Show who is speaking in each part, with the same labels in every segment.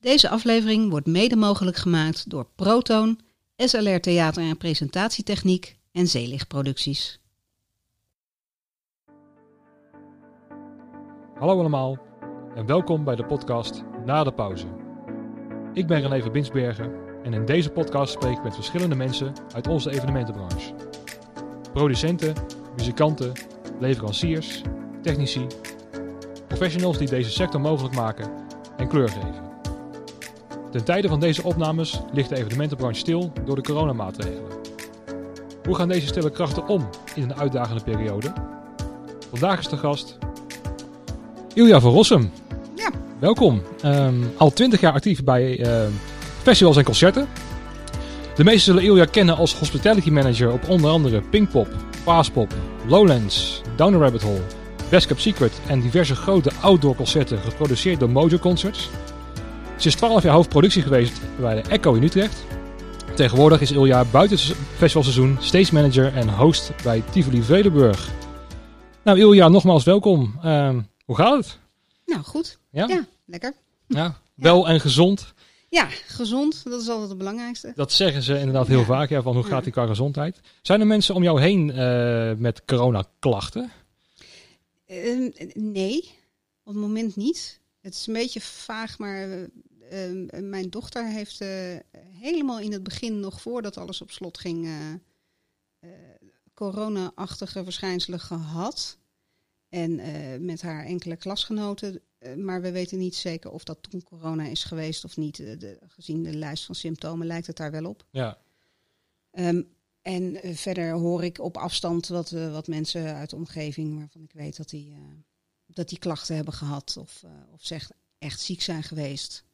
Speaker 1: Deze aflevering wordt mede mogelijk gemaakt door Proton, SLR Theater en Presentatietechniek en Zeelichtproducties.
Speaker 2: Hallo allemaal en welkom bij de podcast Na de Pauze. Ik ben René Verbinsbergen en in deze podcast spreek ik met verschillende mensen uit onze evenementenbranche. Producenten, muzikanten, leveranciers, technici, professionals die deze sector mogelijk maken en kleur geven. Ten tijde van deze opnames ligt de evenementenbranche stil door de coronamaatregelen. Hoe gaan deze stille krachten om in een uitdagende periode? Vandaag is de gast Ilja van Rossum.
Speaker 1: Ja.
Speaker 2: Welkom. Ehm, al twintig jaar actief bij ehm, festivals en concerten. De meesten zullen Ilja kennen als hospitality manager op onder andere Pinkpop, Paaspop, Lowlands, Down the Rabbit Hole, Best Kept Secret en diverse grote outdoor concerten geproduceerd door Mojo Concerts. Ze is 12 jaar hoofdproductie geweest bij de Echo in Utrecht. Tegenwoordig is Ilja buiten het festivalseizoen stage manager en host bij Tivoli Vredenburg. Nou Ilja, nogmaals welkom. Ehm, hoe gaat het?
Speaker 1: Nou, goed.
Speaker 2: Ja?
Speaker 1: Ja, lekker.
Speaker 2: Ja, wel en gezond.
Speaker 1: Ja, gezond, dat is altijd het belangrijkste.
Speaker 2: Dat zeggen ze inderdaad heel
Speaker 1: Ja.
Speaker 2: vaak. Ja, van hoe gaat die qua gezondheid? Zijn er mensen om jou heen eh, met coronaklachten?
Speaker 1: Ehm, nee, op het moment niet. Het is een beetje vaag, maar eh, ehm, mijn dochter heeft eh, helemaal in het begin, nog voordat alles op slot ging, eh, eh, corona-achtige verschijnselen gehad. En eh, met haar enkele klasgenoten. Eh, maar we weten niet zeker of dat toen corona is geweest of niet. Eh, de, gezien de lijst van symptomen lijkt het daar wel op.
Speaker 2: Ja,
Speaker 1: Ehm, en eh, verder hoor ik op afstand wat, eh, wat mensen uit de omgeving waarvan ik weet dat die, eh, dat die klachten hebben gehad of, eh, of echt ziek zijn geweest.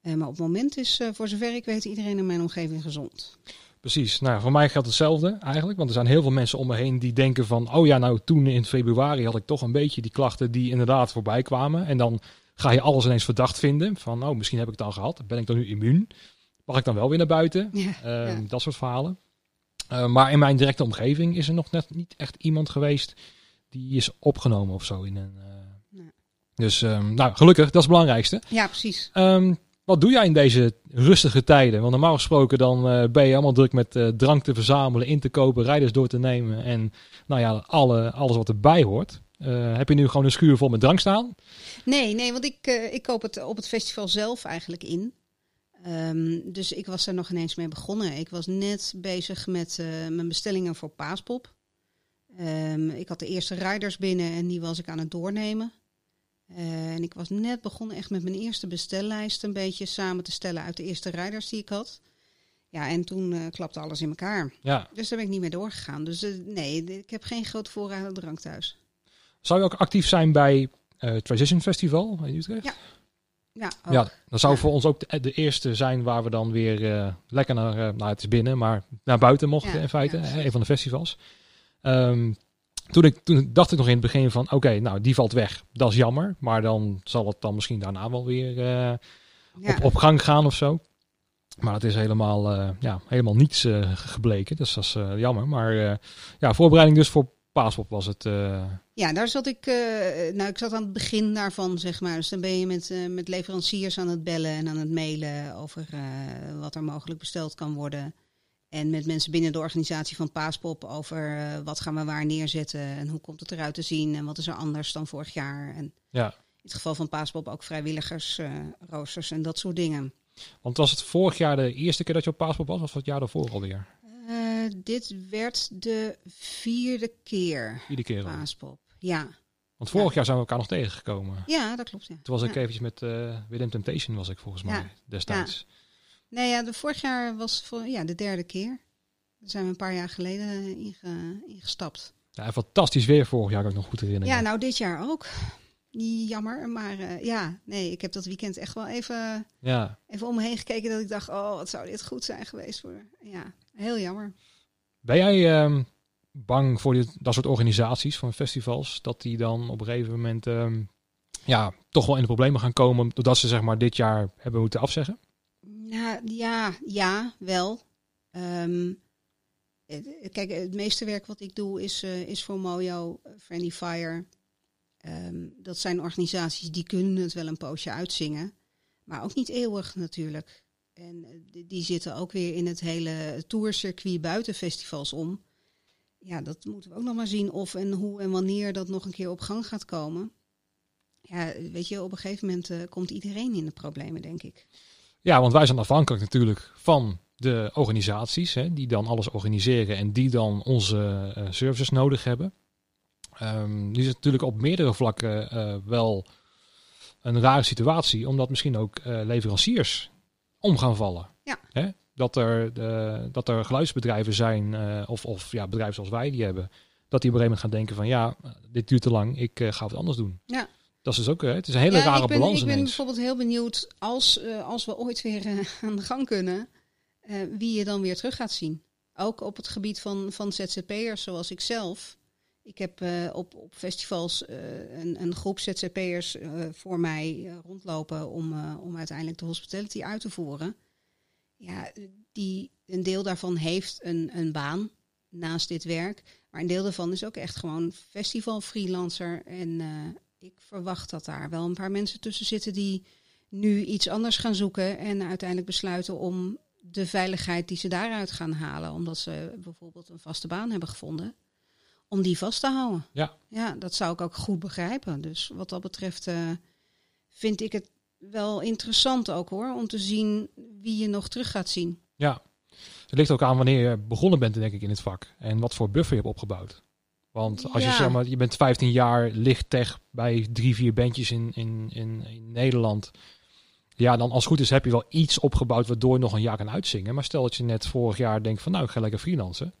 Speaker 1: Eh, maar op het moment is, eh, voor zover ik weet, iedereen in mijn omgeving gezond.
Speaker 2: precies. Nou, voor mij geldt hetzelfde eigenlijk. Want er zijn heel veel mensen om me heen die denken van... oh ja, nou toen in februari had ik toch een beetje die klachten die inderdaad voorbij kwamen. En dan ga je alles ineens verdacht vinden. Van, oh, misschien heb ik het dan gehad. Ben ik dan nu immuun? Mag ik dan wel weer naar buiten?
Speaker 1: Ja,
Speaker 2: Ehm,
Speaker 1: ja.
Speaker 2: Dat soort verhalen. Eh, maar in mijn directe omgeving is er nog net niet echt iemand geweest die is opgenomen of zo. In een,
Speaker 1: Nee.
Speaker 2: Dus ehm, nou, gelukkig, dat is het belangrijkste.
Speaker 1: ja, precies.
Speaker 2: Ehm, wat doe jij in deze rustige tijden? Want normaal gesproken dan eh, ben je allemaal druk met eh, drank te verzamelen, in te kopen, rijders door te nemen en nou ja, alle, alles wat erbij hoort. Eh, heb je nu gewoon een schuur vol met drank staan?
Speaker 1: Nee, nee, want ik, ik koop het op het festival zelf eigenlijk in. Ehm, dus ik was daar nog ineens mee begonnen. Ik was net bezig met mijn bestellingen voor Paaspop. Ehm, ik had de eerste riders binnen en die was ik aan het doornemen. Eh, en ik was net begonnen echt met mijn eerste bestellijst een beetje samen te stellen uit de eerste riders die ik had. Ja, en toen eh, klapte alles in elkaar.
Speaker 2: Ja.
Speaker 1: Dus daar ben ik niet mee doorgegaan. Dus eh, nee, ik heb geen grote voorraad aan drank thuis.
Speaker 2: Zou je ook actief zijn bij eh Transition Festival in Utrecht?
Speaker 1: Ja. Ja, ook.
Speaker 2: Ja, dat zou
Speaker 1: Ja.
Speaker 2: voor ons ook de, de eerste zijn waar we dan weer lekker naar, nou het is binnen, maar naar buiten mochten
Speaker 1: Ja,
Speaker 2: in feite.
Speaker 1: ja,
Speaker 2: een van de festivals. Ehm, toen, ik, toen dacht ik nog in het begin van, oké, nou die valt weg. Dat is jammer, maar dan zal het dan misschien daarna wel weer eh,
Speaker 1: Ja.
Speaker 2: op, op gang gaan of zo. Maar het is helemaal, eh, ja, helemaal niets eh, gebleken, dus dat is jammer. Maar ja, voorbereiding dus voor Paaspop was het.
Speaker 1: Ja, daar zat ik. nou, ik zat aan het begin daarvan, zeg maar. Dus dan ben je met, met leveranciers aan het bellen en aan het mailen over wat er mogelijk besteld kan worden. En met mensen binnen de organisatie van Paaspop over eh, wat gaan we waar neerzetten en hoe komt het eruit te zien en wat is er anders dan vorig jaar. En
Speaker 2: ja,
Speaker 1: in het geval van Paaspop ook vrijwilligers, eh, roosters en dat soort dingen.
Speaker 2: want was het vorig jaar de eerste keer dat je op Paaspop was, of was het jaar daarvoor alweer?
Speaker 1: Eh, dit werd de vierde keer
Speaker 2: Iedere keer.
Speaker 1: Paaspop. Ja,
Speaker 2: Want vorig
Speaker 1: Ja.
Speaker 2: jaar zijn we elkaar nog tegengekomen.
Speaker 1: ja dat klopt. Ja.
Speaker 2: Toen was ik
Speaker 1: Ja.
Speaker 2: eventjes met Within Temptation was ik volgens mij
Speaker 1: Ja. Nee, ja, de vorig jaar was voor, ja, de derde keer. Daar zijn we een paar jaar geleden inge, ingestapt.
Speaker 2: Ja. fantastisch weer vorig jaar, kan ik nog goed herinneren.
Speaker 1: Ja, nou dit jaar ook. Jammer, maar eh, ja, nee, ik heb dat weekend echt wel even,
Speaker 2: ja.
Speaker 1: even om me heen gekeken dat ik dacht, oh, wat zou dit goed zijn geweest voor. Ja, heel jammer.
Speaker 2: Ben jij ehm, bang voor dit, dat soort organisaties van festivals, dat die dan op een gegeven moment ehm, ja, toch wel in de problemen gaan komen, doordat ze zeg maar dit jaar hebben moeten afzeggen?
Speaker 1: Nou, ja, ja, wel. Ehm, kijk, het meeste werk wat ik doe is, eh, is voor Mojo, eh, Friendly Fire. Ehm, dat zijn organisaties die kunnen het wel een poosje uitzingen. Maar ook niet eeuwig natuurlijk. En eh, die- zitten ook weer in het hele tourcircuit buiten festivals om. Ja, dat moeten we ook nog maar zien of en hoe en wanneer dat nog een keer op gang gaat komen. Ja, weet je, op een gegeven moment komt iedereen in de problemen, denk ik.
Speaker 2: Ja, want wij zijn afhankelijk natuurlijk van de organisaties hè, die dan alles organiseren en die dan onze eh, services nodig hebben. Ehm, nu is het natuurlijk op meerdere vlakken eh, wel een rare situatie, omdat misschien ook eh, leveranciers om gaan vallen.
Speaker 1: Ja.
Speaker 2: Hè? Dat, er, dat er geluidsbedrijven zijn, of, of ja, bedrijven zoals wij die hebben, dat die op een gegeven moment gaan denken van ja, dit duurt te lang, ik ga wat anders doen.
Speaker 1: Ja.
Speaker 2: Dat is dus ook, het is een hele
Speaker 1: ja,
Speaker 2: rare
Speaker 1: ik ben,
Speaker 2: balans
Speaker 1: Ik ben
Speaker 2: ineens.
Speaker 1: bijvoorbeeld heel benieuwd als, eh, als we ooit weer eh, aan de gang kunnen, eh, wie je dan weer terug gaat zien. Ook op het gebied van, van ZZP'ers zoals ik zelf. Ik heb op, op festivals een, een groep ZZP'ers voor mij rondlopen om, om uiteindelijk de hospitality uit te voeren. Ja, die, een deel daarvan heeft een, een baan naast dit werk. Maar een deel daarvan is ook echt gewoon festival freelancer. En ik verwacht dat daar wel een paar mensen tussen zitten die nu iets anders gaan zoeken en uiteindelijk besluiten om de veiligheid die ze daaruit gaan halen, omdat ze bijvoorbeeld een vaste baan hebben gevonden, om die vast te houden.
Speaker 2: Ja.
Speaker 1: Ja, dat zou ik ook goed begrijpen. Dus wat dat betreft eh, vind ik het wel interessant ook hoor, om te zien wie je nog terug gaat zien.
Speaker 2: Ja, het ligt ook aan wanneer je begonnen bent, denk ik, in het vak. En wat voor buffer je hebt opgebouwd. Want als je zeg maar, je bent 15 jaar lichttech bij drie, vier bandjes in, in, in, in Nederland. Ja, dan als het goed is heb je wel iets opgebouwd waardoor je nog een jaar kan uitzingen. Maar stel dat je net vorig jaar denkt van nou, ik ga lekker freelancen.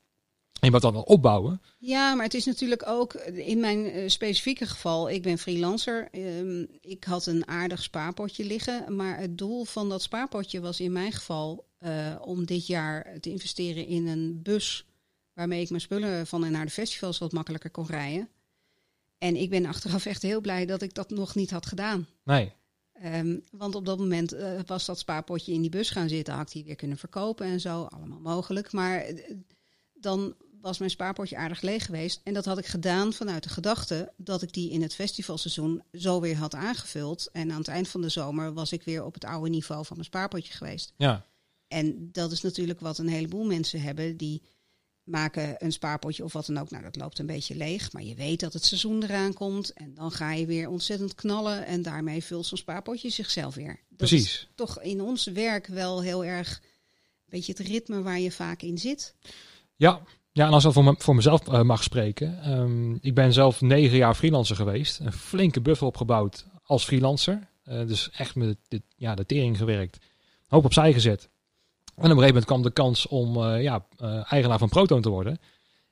Speaker 2: En je moet dan wel opbouwen.
Speaker 1: Ja, maar het is natuurlijk ook in mijn eh, specifieke geval, ik ben freelancer. Ehm, ik had een aardig spaarpotje liggen, maar het doel van dat spaarpotje was in mijn geval eh, om dit jaar te investeren in een bus waarmee ik mijn spullen van en naar de festivals wat makkelijker kon rijden. En ik ben achteraf echt heel blij dat ik dat nog niet had gedaan.
Speaker 2: Nee,
Speaker 1: Ehm, want op dat moment eh, was dat spaarpotje in die bus gaan zitten. Had ik die weer kunnen verkopen en zo. Allemaal mogelijk. Maar eh, dan was mijn spaarpotje aardig leeg geweest. En dat had ik gedaan vanuit de gedachte dat ik die in het festivalseizoen zo weer had aangevuld. En aan het eind van de zomer was ik weer op het oude niveau van mijn spaarpotje geweest.
Speaker 2: ja.
Speaker 1: En dat is natuurlijk wat een heleboel mensen hebben. Die maken een spaarpotje of wat dan ook. Nou, dat loopt een beetje leeg. Maar je weet dat het seizoen eraan komt. En dan ga je weer ontzettend knallen. En daarmee vult zo'n spaarpotje zichzelf weer. Dat
Speaker 2: Precies.
Speaker 1: is toch in ons werk wel heel erg een beetje het ritme waar je vaak in zit.
Speaker 2: Ja, ja en als ik voor, me- voor mezelf eh, mag spreken. ehm, ik ben zelf negen jaar freelancer geweest. Een flinke buffer opgebouwd als freelancer. Eh, dus echt met de, ja, de tering gewerkt. Hoop opzij gezet. En op een gegeven moment kwam de kans om eh, ja, eh, eigenaar van Proton te worden.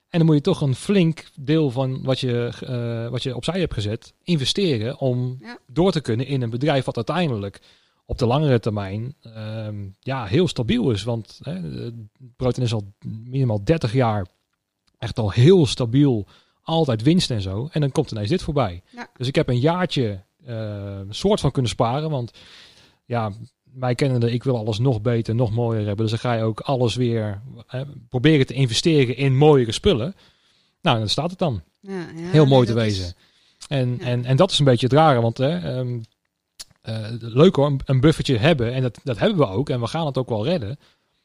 Speaker 2: En dan moet je toch een flink deel van wat je, eh, wat je opzij hebt gezet investeren om
Speaker 1: Ja.
Speaker 2: door te kunnen in een bedrijf wat uiteindelijk op de langere termijn ehm, ja, heel stabiel is. Want hè, Proton is al minimaal 30 jaar echt al heel stabiel, altijd winst en zo. En dan komt ineens dit voorbij.
Speaker 1: Ja.
Speaker 2: Dus ik heb een jaartje soort van kunnen sparen, want ja, mij kennende, ik wil alles nog beter, nog mooier hebben. Dus dan ga je ook alles weer eh, proberen te investeren in mooiere spullen. Nou, dan staat het dan.
Speaker 1: Ja, ja,
Speaker 2: Heel mooi te
Speaker 1: is-
Speaker 2: wezen. En,
Speaker 1: Ja.
Speaker 2: en, en dat is een beetje het rare, want hè, ehm, eh, leuk hoor, een, een buffertje hebben. En dat, dat hebben we ook. En we gaan het ook wel redden.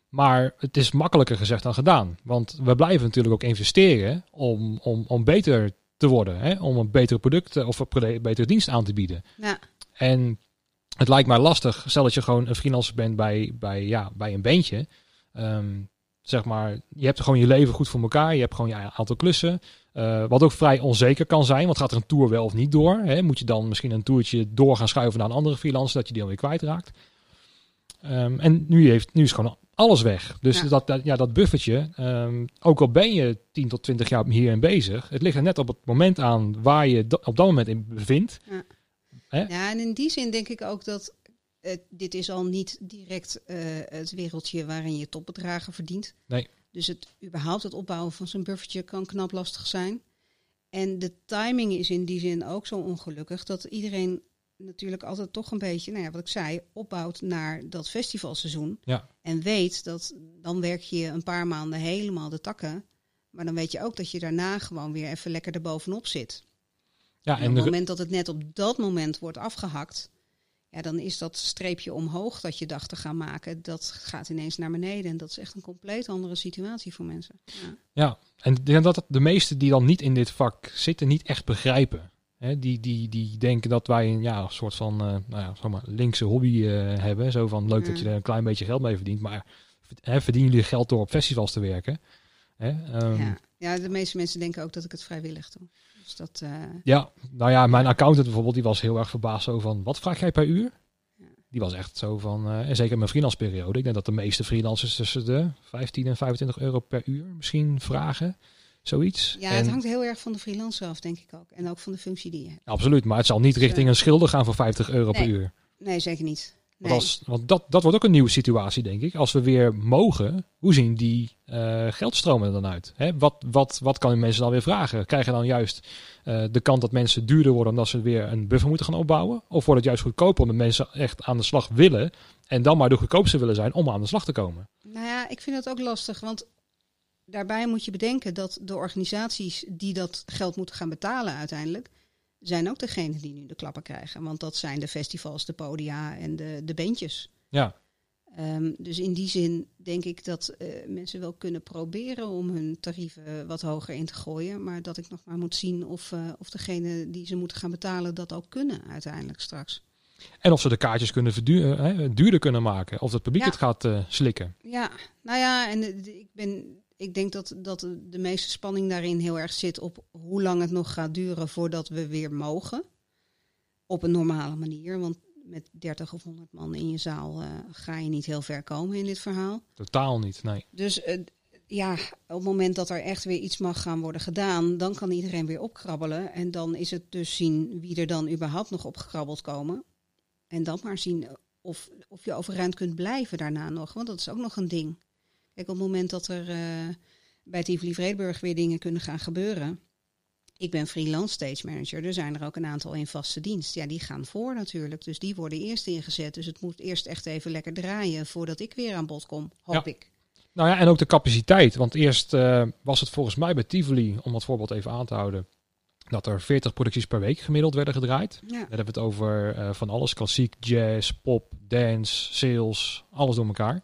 Speaker 2: Maar het is makkelijker gezegd dan gedaan. Want we blijven natuurlijk ook investeren om, om, om beter te worden. Hè? Om een betere product eh, of een betere dienst aan te bieden.
Speaker 1: Ja,
Speaker 2: En het lijkt mij lastig, stel dat je gewoon een freelancer bent bij, bij, ja, bij een bandje. Ehm, zeg maar, je hebt gewoon je leven goed voor elkaar. Je hebt gewoon je aantal klussen. Eh, wat ook vrij onzeker kan zijn. Want gaat er een tour wel of niet door? Hè? Moet je dan misschien een toertje door gaan schuiven naar een andere freelancer, dat je die dan weer kwijtraakt? Ehm, en nu, heeft, nu is gewoon alles weg. Dus
Speaker 1: Ja.
Speaker 2: Dat, dat, ja, dat buffertje, ehm, ook al ben je 10 tot 20 jaar hierin bezig, het ligt er net op het moment aan waar je op dat moment in bevindt.
Speaker 1: Ja, en in die zin denk ik ook dat eh, dit is al niet direct eh, het wereldje waarin je topbedragen verdient.
Speaker 2: Nee.
Speaker 1: Dus het überhaupt het opbouwen van zo'n buffertje kan knap lastig zijn. En de timing is in die zin ook zo ongelukkig dat iedereen natuurlijk altijd toch een beetje, nou ja, wat ik zei, opbouwt naar dat festivalseizoen.
Speaker 2: Ja.
Speaker 1: En weet dat dan werk je een paar maanden helemaal de takken. Maar dan weet je ook dat je daarna gewoon weer even lekker erbovenop zit.
Speaker 2: Ja,
Speaker 1: En
Speaker 2: en
Speaker 1: op het moment dat het net op dat moment wordt afgehakt, Ja, dan is dat streepje omhoog dat je dacht te gaan maken, dat gaat ineens naar beneden. En dat is echt een compleet andere situatie voor mensen. Ja,
Speaker 2: Ja, en ik denk dat de meesten die dan niet in dit vak zitten, niet echt begrijpen. Hè, die, die, die denken dat wij een ja, een soort van eh, nou ja, zeg maar, linkse hobby eh, hebben. Zo van leuk dat je
Speaker 1: Mm.
Speaker 2: er een klein beetje geld mee verdient. Maar hè, verdienen jullie geld door op festivals te werken? Hè, ehm,
Speaker 1: ja. ja, de meeste mensen denken ook dat ik het vrijwillig doe. Dus dat, eh,
Speaker 2: Ja, nou ja, mijn accountant bijvoorbeeld, die was heel erg verbaasd zo van, wat vraag jij per uur?
Speaker 1: Ja.
Speaker 2: Die was echt zo van, eh, en zeker mijn freelance periode, ik denk dat de meeste freelancers tussen de 15 en 25 euro per uur misschien vragen, zoiets.
Speaker 1: ja,
Speaker 2: En-
Speaker 1: het hangt heel erg van de freelancer af, denk ik ook. En ook van de functie die je hebt.
Speaker 2: Absoluut, maar het zal niet richting een schilder gaan voor 50 euro per uur.
Speaker 1: Nee, zeker niet. Nee.
Speaker 2: Want, als, want dat, dat wordt ook een nieuwe situatie, denk ik. Als we weer mogen, hoe zien die eh, geldstromen er dan uit? Hè? Wat, wat, wat kan mensen dan weer vragen? Krijgen dan juist eh, de kant dat mensen duurder worden omdat ze weer een buffer moeten gaan opbouwen? Of wordt het juist goedkoper omdat mensen echt aan de slag willen en dan maar de goedkoopste willen zijn om aan de slag te komen?
Speaker 1: Nou ja, ik vind het ook lastig, want daarbij moet je bedenken dat de organisaties die dat geld moeten gaan betalen uiteindelijk, zijn ook degene die nu de klappen krijgen. Want dat zijn de festivals, de podia en de, de bandjes.
Speaker 2: Ja,
Speaker 1: Ehm, dus in die zin denk ik dat eh, mensen wel kunnen proberen om hun tarieven wat hoger in te gooien. Maar dat ik nog maar moet zien of, eh, of degene die ze moeten gaan betalen dat ook kunnen uiteindelijk straks.
Speaker 2: en of ze de kaartjes kunnen verdu- eh, hè, duurder kunnen maken. Of het publiek
Speaker 1: Ja.
Speaker 2: het gaat slikken.
Speaker 1: Ja, nou ja, en ik, ben, ik denk dat, dat de- meeste spanning daarin heel erg zit op hoe lang het nog gaat duren voordat we weer mogen. Op een normale manier, want met 30 of 100 man in je zaal eh, ga je niet heel ver komen in dit verhaal.
Speaker 2: Totaal niet, nee.
Speaker 1: Dus eh, ja, op het moment dat er echt weer iets mag gaan worden gedaan, dan kan iedereen weer opkrabbelen. En dan is het dus zien wie er dan überhaupt nog opgekrabbeld komen. En dan maar zien of, of je overeind kunt blijven daarna nog. Want dat is ook nog een ding. Kijk, op het moment dat er eh, bij Tivoli Vredenburg weer dingen kunnen gaan gebeuren. Ik ben freelance stage manager. Er zijn er ook een aantal in vaste dienst. Ja, die gaan voor natuurlijk. Dus die worden eerst ingezet. Dus het moet eerst echt even lekker draaien voordat ik weer aan bod kom. Hoop
Speaker 2: Ja.
Speaker 1: ik.
Speaker 2: Nou ja, en ook de capaciteit. Want eerst eh, was het volgens mij bij Tivoli, om dat voorbeeld even aan te houden, dat er 40 producties per week gemiddeld werden gedraaid.
Speaker 1: Ja.
Speaker 2: Dan hebben we het over eh, van alles, klassiek, jazz, pop, dance, sales, alles door elkaar.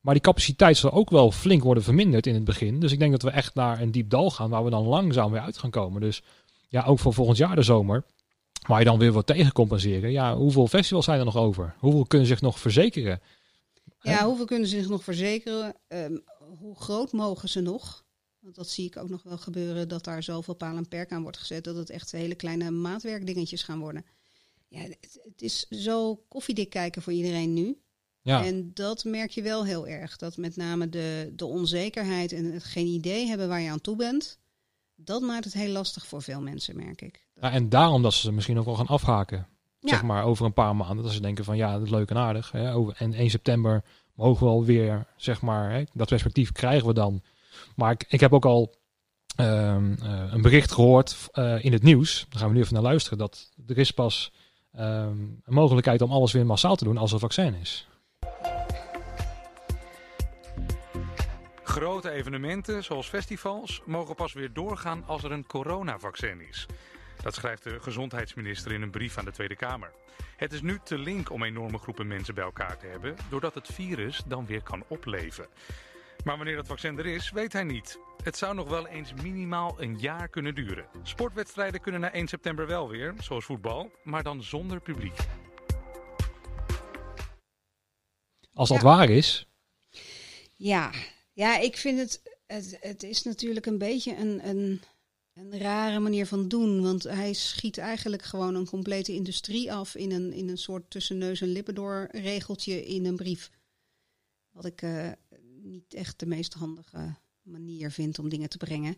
Speaker 2: Maar die capaciteit zal ook wel flink worden verminderd in het begin. Dus ik denk dat we echt naar een diep dal gaan waar we dan langzaam weer uit gaan komen. Dus ja, ook voor volgend jaar de zomer, waar je dan weer wat tegen compenseren. Ja, hoeveel festivals zijn er nog over? Hoeveel kunnen zich nog verzekeren?
Speaker 1: Ja, hoeveel kunnen zich nog verzekeren? Ehm, hoe groot mogen ze nog? Want dat zie ik ook nog wel gebeuren, dat daar zoveel paal en perk aan wordt gezet, dat het echt hele kleine maatwerkdingetjes gaan worden. Ja, het, het is zo koffiedik kijken voor iedereen nu.
Speaker 2: Ja.
Speaker 1: En dat merk je wel heel erg. Dat met name de, de onzekerheid en het geen idee hebben waar je aan toe bent, dat maakt het heel lastig voor veel mensen, merk ik.
Speaker 2: Ja, en daarom dat ze misschien ook wel gaan afhaken.
Speaker 1: Ja.
Speaker 2: Zeg maar over een paar maanden. Dat ze denken van ja, dat is leuk en aardig. Hè, over, en 1 september mogen we alweer, zeg maar, hè, dat perspectief krijgen we dan. Maar ik, ik heb ook al ehm, eh, een bericht gehoord eh, in het nieuws. Daar gaan we nu even naar luisteren. Dat er is pas ehm, een mogelijkheid om alles weer massaal te doen als er vaccin is.
Speaker 3: Grote evenementen, zoals festivals, mogen pas weer doorgaan als er een coronavaccin is. Dat schrijft de gezondheidsminister in een brief aan de Tweede Kamer. Het is nu te link om enorme groepen mensen bij elkaar te hebben, doordat het virus dan weer kan opleven. Maar wanneer dat vaccin er is, weet hij niet. Het zou nog wel eens minimaal een jaar kunnen duren. Sportwedstrijden kunnen na 1 september wel weer, zoals voetbal, maar dan zonder publiek.
Speaker 2: Als dat
Speaker 1: Ja.
Speaker 2: waar is,
Speaker 1: Ja, ja ik vind het, het, het is natuurlijk een beetje een, een, een rare manier van doen. Want hij schiet eigenlijk gewoon een complete industrie af in een, in een soort tussen neus en lippen door regeltje in een brief. Wat ik eh, niet echt de meest handige manier vind om dingen te brengen.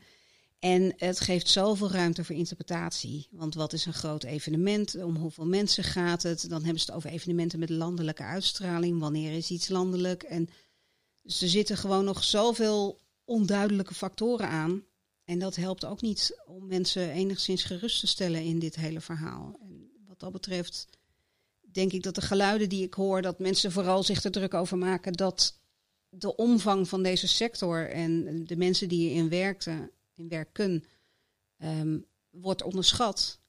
Speaker 1: En het geeft zoveel ruimte voor interpretatie. Want wat is een groot evenement? Om hoeveel mensen gaat het? Dan hebben ze het over evenementen met landelijke uitstraling. Wanneer is iets landelijk? En dus er zitten gewoon nog zoveel onduidelijke factoren aan. En dat helpt ook niet om mensen enigszins gerust te stellen in dit hele verhaal. En wat dat betreft denk ik dat de geluiden die ik hoor, dat mensen vooral zich er druk over maken dat de omvang van deze sector en de mensen die hierin werkten, in werken, ehm, wordt onderschat,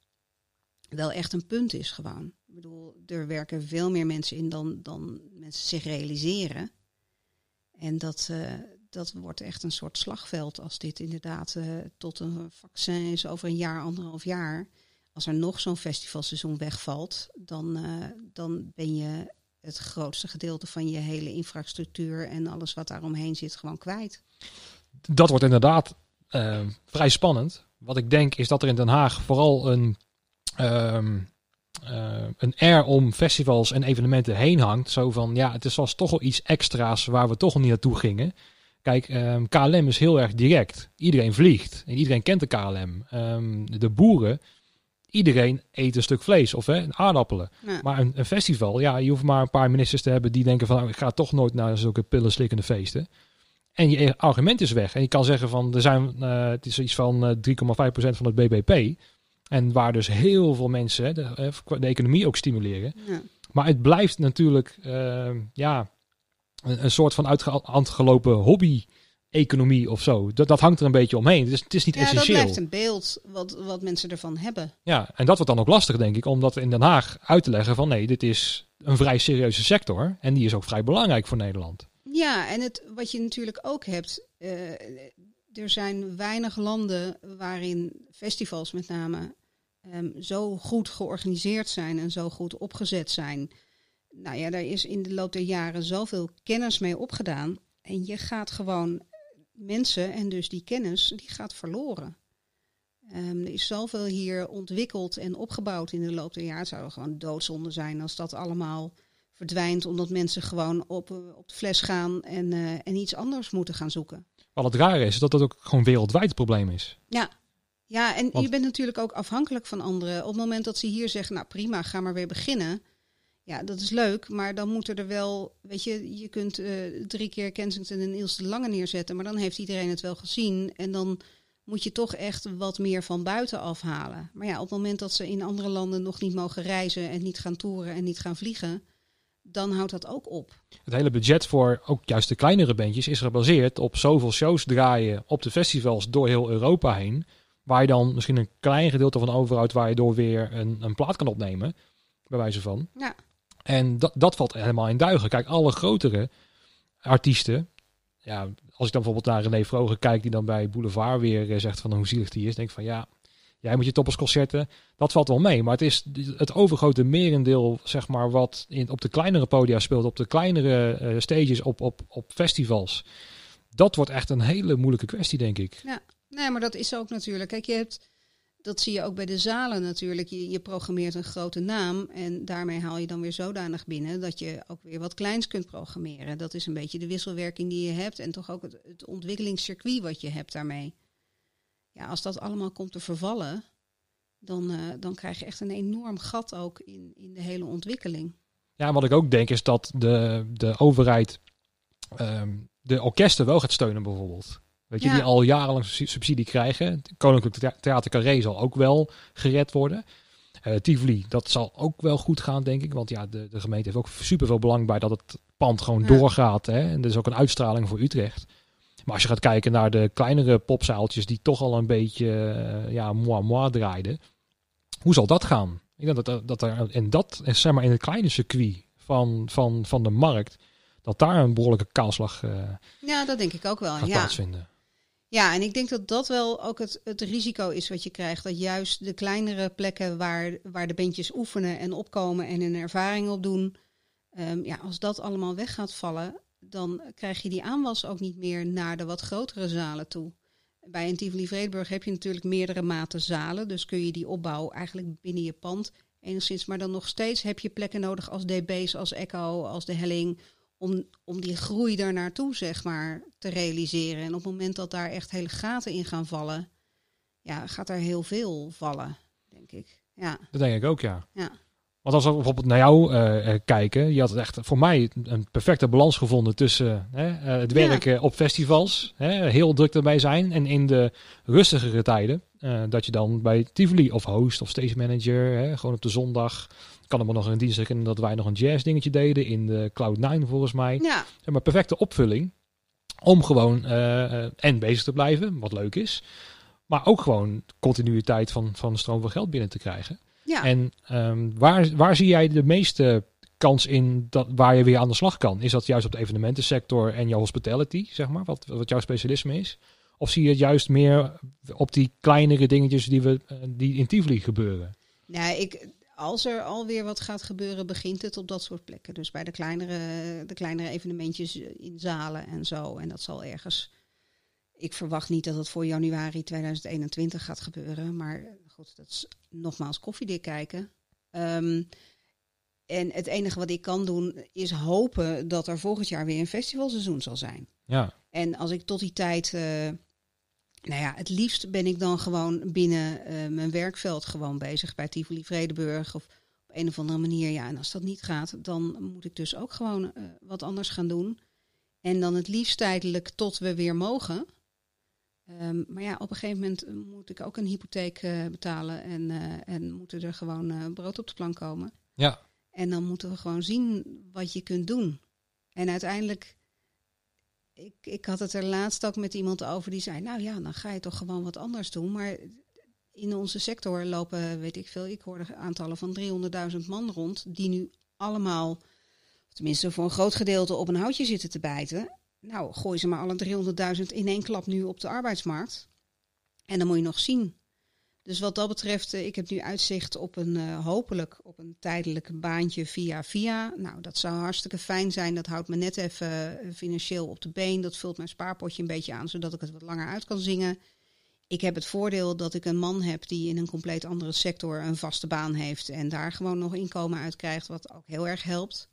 Speaker 1: wel echt een punt is gewoon. Ik bedoel, er werken veel meer mensen in dan, dan mensen zich realiseren. En dat, eh, dat wordt echt een soort slagveld als dit inderdaad eh, tot een vaccin is over een jaar, anderhalf jaar. Als er nog zo'n festivalseizoen wegvalt, dan, eh, dan ben je het grootste gedeelte van je hele infrastructuur en alles wat daaromheen zit gewoon kwijt.
Speaker 2: Dat wordt inderdaad vrij spannend. Wat ik denk is dat er in Den Haag vooral een, ehm, eh, een air om festivals en evenementen heen hangt. Zo van, ja, het is was toch wel iets extra's waar we toch nog niet naartoe gingen. Kijk, ehm, KLM is heel erg direct. Iedereen vliegt en iedereen kent de KLM. Ehm, de boeren, iedereen eet een stuk vlees of hè, aardappelen.
Speaker 1: Ja.
Speaker 2: Maar een, een festival, ja, je hoeft maar een paar ministers te hebben die denken van, nou, ik ga toch nooit naar zulke pillen slikkende feesten. En je argument is weg. En je kan zeggen van, er zijn, eh, het is iets van eh, 3,5% van het BBP. En waar dus heel veel mensen de, de economie ook stimuleren.
Speaker 1: Ja.
Speaker 2: Maar het blijft natuurlijk eh, ja, een, een soort van uitgelopen hobby-economie of zo. Dat, dat hangt er een beetje omheen. Het is, het is niet
Speaker 1: ja, dat
Speaker 2: essentieel.
Speaker 1: blijft een beeld wat, wat mensen ervan hebben.
Speaker 2: Ja, en dat wordt dan ook lastig, denk ik, om dat in Den Haag uit te leggen van nee, dit is een vrij serieuze sector en die is ook vrij belangrijk voor Nederland.
Speaker 1: Ja, en het, wat je natuurlijk ook hebt, eh, er zijn weinig landen waarin festivals met name ehm, zo goed georganiseerd zijn en zo goed opgezet zijn. Nou ja, daar is in de loop der jaren zoveel kennis mee opgedaan. En je gaat gewoon mensen en dus die kennis, die gaat verloren. Ehm, er is zoveel hier ontwikkeld en opgebouwd in de loop der jaren. Het zou gewoon doodzonde zijn als dat allemaal verdwijnt, omdat mensen gewoon op, eh, op de fles gaan en, eh, en iets anders moeten gaan zoeken.
Speaker 2: Wat het rare is, dat dat ook gewoon wereldwijd het probleem is.
Speaker 1: Ja, ja en
Speaker 2: Want-
Speaker 1: je bent natuurlijk ook afhankelijk van anderen. Op het moment dat ze hier zeggen, nou prima, ga maar weer beginnen. Ja, dat is leuk, maar dan moeten er wel, weet je, je kunt eh, drie keer Kensington en Niels de Lange neerzetten, maar dan heeft iedereen het wel gezien. En dan moet je toch echt wat meer van buiten afhalen. Maar ja, op het moment dat ze in andere landen nog niet mogen reizen en niet gaan toeren en niet gaan vliegen, dan houdt dat ook op.
Speaker 2: Het hele budget voor ook juist de kleinere bandjes is gebaseerd op zoveel shows draaien op de festivals door heel Europa heen. Waar je dan misschien een klein gedeelte van overhoudt waar je door weer een, een plaat kan opnemen. Bij wijze van.
Speaker 1: Ja.
Speaker 2: En dat, dat valt helemaal in duigen. Kijk, alle grotere artiesten. Ja, als ik dan bijvoorbeeld naar René Vroger kijk, die dan bij Boulevard weer eh, zegt van hoe zielig die is. Denk ik van ja, jij moet je toppersconcerten. Dat valt wel mee. Maar het is het overgrote merendeel, zeg maar, wat in, op de kleinere podia speelt, op de kleinere eh, stages, op, op, op festivals. Dat wordt echt een hele moeilijke kwestie, denk ik.
Speaker 1: Nee, maar dat is ook natuurlijk. Kijk, je hebt, dat zie je ook bij de zalen natuurlijk. Je, programmeert een grote naam en daarmee haal je dan weer zodanig binnen dat je ook weer wat kleins kunt programmeren. Dat is een beetje de wisselwerking die je hebt en toch ook het, het ontwikkelingscircuit wat je hebt daarmee. Ja, als dat allemaal komt te vervallen, dan, eh, dan krijg je echt een enorm gat ook in, in de hele ontwikkeling.
Speaker 2: Ja, wat ik ook denk is dat de, de overheid ehm, de orkesten wel gaat steunen bijvoorbeeld. Weet je,
Speaker 1: Ja.
Speaker 2: die al jarenlang su- subsidie krijgen. Koninklijk Thea- Theater Carré zal ook wel gered worden. Eh Tivoli, dat zal ook wel goed gaan, denk ik. Want ja, de, de gemeente heeft ook super veel belang bij dat het pand gewoon
Speaker 1: Ja.
Speaker 2: doorgaat. Hè? En er is ook een uitstraling voor Utrecht. Maar als je gaat kijken naar de kleinere popzaaltjes die toch al een beetje eh, ja, moi moi draaiden. Hoe zal dat gaan? Ik denk dat, dat er in dat, eh, zeg maar in het kleine circuit van, van, van de markt, dat daar een behoorlijke kaalslag eh,
Speaker 1: Ja, dat denk ik ook wel.
Speaker 2: gaat
Speaker 1: Ja.
Speaker 2: plaatsvinden.
Speaker 1: Ja, en ik denk dat dat wel ook het, het risico is wat je krijgt. Dat juist de kleinere plekken waar, waar de bandjes oefenen en opkomen en hun ervaring opdoen. ehm, ja, als dat allemaal weg gaat vallen, dan krijg je die aanwas ook niet meer naar de wat grotere zalen toe. Bij een Tivoli Vredenburg heb je natuurlijk meerdere maten zalen. Dus kun je die opbouw eigenlijk binnen je pand enigszins. Maar dan nog steeds heb je plekken nodig als DB's, als Echo, als de Helling om, om die groei daar naartoe, zeg maar, te realiseren. En op het moment dat daar echt hele gaten in gaan vallen, ja, gaat er heel veel vallen, denk ik. Ja,
Speaker 2: Dat denk ik ook, ja.
Speaker 1: Ja.
Speaker 2: Want als we bijvoorbeeld naar jou eh, eh, kijken, je had het echt voor mij een perfecte balans gevonden tussen hè, eh, het
Speaker 1: Ja.
Speaker 2: werken op festivals, hè, heel druk erbij zijn, en in de rustigere tijden, dat je dan bij Tivoli of host of stage manager, hè, gewoon op de zondag, kan maar nog een dienst herinneren dat wij nog een jazz dingetje deden in de Cloud9 volgens mij.
Speaker 1: ja,
Speaker 2: Zeg maar perfecte opvulling om gewoon eh, eh, en bezig te blijven, wat leuk is. Maar ook gewoon continuïteit van, van stroom van geld binnen te krijgen.
Speaker 1: Ja.
Speaker 2: En ehm, waar, waar zie jij de meeste kans in dat, waar je weer aan de slag kan? Is dat juist op de evenementensector en jouw hospitality, zeg maar, wat, wat jouw specialisme is? Of zie je het juist meer op die kleinere dingetjes die, we, eh, die in Tivoli gebeuren?
Speaker 1: Nee, ik, als er alweer wat gaat gebeuren, begint het op dat soort plekken. Dus bij de kleinere, de kleinere evenementjes in zalen en zo. En dat zal ergens. Ik verwacht niet dat het voor januari 2021 gaat gebeuren. Maar goed, dat is nogmaals koffiedik kijken. Ehm, en het enige wat ik kan doen is hopen dat er volgend jaar weer een festivalseizoen zal zijn.
Speaker 2: Ja.
Speaker 1: En als ik tot die tijd, uh, nou ja, het liefst ben ik dan gewoon binnen uh, mijn werkveld gewoon bezig bij Tivoli Vredeburg of op een of andere manier. Ja, en als dat niet gaat, dan moet ik dus ook gewoon uh, wat anders gaan doen. En dan het liefst tijdelijk tot we weer mogen. Um, maar ja, op een gegeven moment moet ik ook een hypotheek betalen en, en moeten er gewoon brood op de plank komen.
Speaker 2: Ja.
Speaker 1: En dan moeten we gewoon zien wat je kunt doen. En uiteindelijk ik, ik had het er laatst ook met iemand over die zei, nou ja, dan ga je toch gewoon wat anders doen. Maar in onze sector lopen, weet ik veel, ik hoorde aantallen van 300.000 man rond, die nu allemaal, tenminste voor een groot gedeelte, op een houtje zitten te bijten. Nou, gooi ze maar alle 300.000 in één klap nu op de arbeidsmarkt. En dan moet je nog zien dus wat dat betreft, ik heb nu uitzicht op een uh, hopelijk op een tijdelijk baantje via via. Nou, dat zou hartstikke fijn zijn. Dat houdt me net even financieel op de been. Dat vult mijn spaarpotje een beetje aan, zodat ik het wat langer uit kan zingen. Ik heb het voordeel dat ik een man heb die in een compleet andere sector een vaste baan heeft en daar gewoon nog inkomen uit krijgt, wat ook heel erg helpt.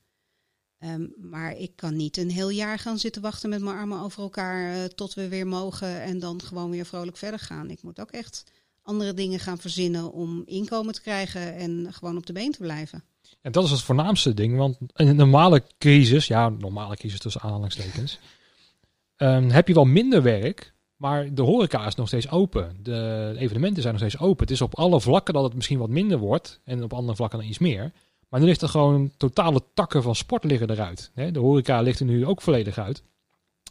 Speaker 1: Um, maar ik kan niet een heel jaar gaan zitten wachten met mijn armen over elkaar tot we weer mogen en dan gewoon weer vrolijk verder gaan. Ik moet ook echt andere dingen gaan verzinnen om inkomen te krijgen en gewoon op de been te blijven.
Speaker 2: En dat is het voornaamste ding, want in een normale crisis, ja, normale crisis tussen aanhalingstekens, um, heb je wel minder werk, maar de horeca is nog steeds open. De evenementen zijn nog steeds open. Het is op alle vlakken dat het misschien wat minder wordt en op andere vlakken dan iets meer. Maar nu ligt er gewoon totale takken van sport liggen eruit. De horeca ligt er nu ook volledig uit.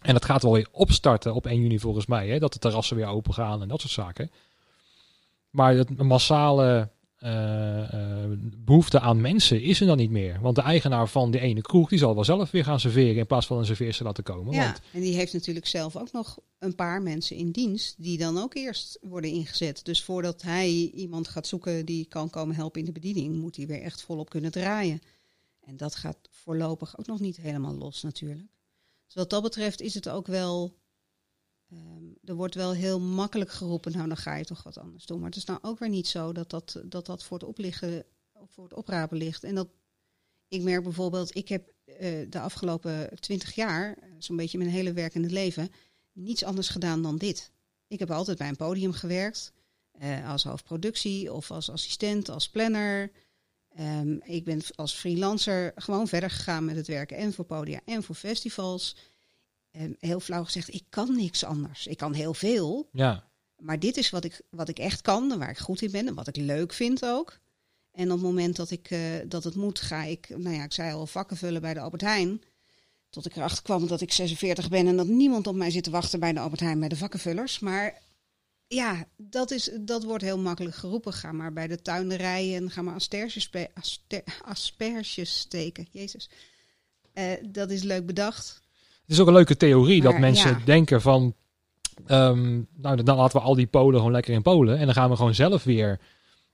Speaker 2: En dat gaat wel weer opstarten op 1 juni volgens mij, hè, dat de terrassen weer open gaan en dat soort zaken. Maar het massale uh, uh, behoefte aan mensen is er dan niet meer. Want de eigenaar van die ene kroeg, die zal wel zelf weer gaan serveren in plaats van een serveerster laten komen.
Speaker 1: Ja,
Speaker 2: want...
Speaker 1: en die heeft natuurlijk zelf ook nog een paar mensen in dienst die dan ook eerst worden ingezet. Dus voordat hij iemand gaat zoeken die kan komen helpen in de bediening, moet hij weer echt volop kunnen draaien. En dat gaat voorlopig ook nog niet helemaal los natuurlijk. Dus wat dat betreft is het ook wel Um, er wordt wel heel makkelijk geroepen, nou dan ga je toch wat anders doen. Maar het is nou ook weer niet zo dat dat, dat, dat voor, het opliggen, voor het oprapen ligt. En dat, ik merk bijvoorbeeld, ik heb uh, de afgelopen twintig jaar, zo'n beetje mijn hele werkende leven, niets anders gedaan dan dit. Ik heb altijd bij een podium gewerkt, uh, als hoofdproductie of als assistent, als planner. Um, ik ben als freelancer gewoon verder gegaan met het werken en voor podia en voor festivals. En heel flauw gezegd, ik kan niks anders. Ik kan heel veel.
Speaker 2: Ja.
Speaker 1: Maar dit is wat ik, wat ik echt kan en waar ik goed in ben en wat ik leuk vind ook. En op het moment dat, ik, uh, dat het moet, ga ik, nou ja, ik zei al, vakken vullen bij de Albert Heijn. Tot ik erachter kwam dat ik 46 ben en dat niemand op mij zit te wachten bij de Albert Heijn bij de vakkenvullers. Maar ja, dat, is, dat wordt heel makkelijk geroepen. Ga maar bij de tuinderij en ga maar asperges, asper, asperges steken. Jezus. Uh, dat is leuk bedacht.
Speaker 2: Het is ook een leuke theorie maar, dat mensen ja. denken van, um, nou dan laten we al die Polen gewoon lekker in Polen en dan gaan we gewoon zelf weer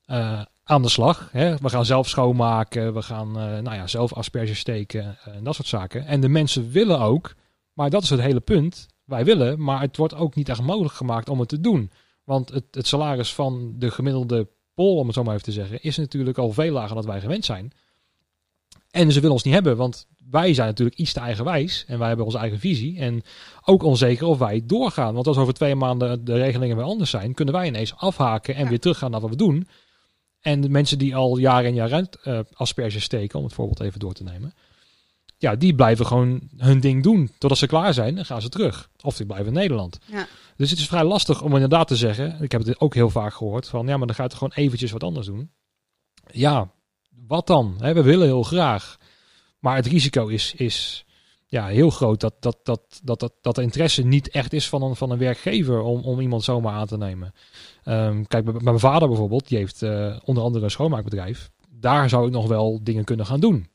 Speaker 2: uh, aan de slag. Hè? We gaan zelf schoonmaken, we gaan uh, nou ja, zelf asperges steken en dat soort zaken. En de mensen willen ook, maar dat is het hele punt. Wij willen, maar het wordt ook niet echt mogelijk gemaakt om het te doen. Want het, het salaris van de gemiddelde Pool, om het zo maar even te zeggen, is natuurlijk al veel lager dan wij gewend zijn. En ze willen ons niet hebben, want wij zijn natuurlijk iets te eigenwijs en wij hebben onze eigen visie. En ook onzeker of wij doorgaan. Want als over twee maanden de regelingen weer anders zijn, kunnen wij ineens afhaken en ja. weer teruggaan naar wat we doen. En de mensen die al jaar en jaar uit uh, asperges steken, om het voorbeeld even door te nemen. Ja, die blijven gewoon hun ding doen. Totdat ze klaar zijn, dan gaan ze terug. Of die blijven in Nederland.
Speaker 1: Ja.
Speaker 2: Dus het is vrij lastig om inderdaad te zeggen. Ik heb het ook heel vaak gehoord. Van ja, maar dan gaat er gewoon eventjes wat anders doen. Ja, wat dan? we willen heel graag. Maar het risico is, is ja, heel groot dat, dat, dat, dat, dat, dat de interesse niet echt is van een, van een werkgever om, om iemand zomaar aan te nemen. Ehm, kijk, bij, mijn vader bijvoorbeeld, die heeft uh, onder andere een schoonmaakbedrijf. Daar zou ik nog wel dingen kunnen gaan doen.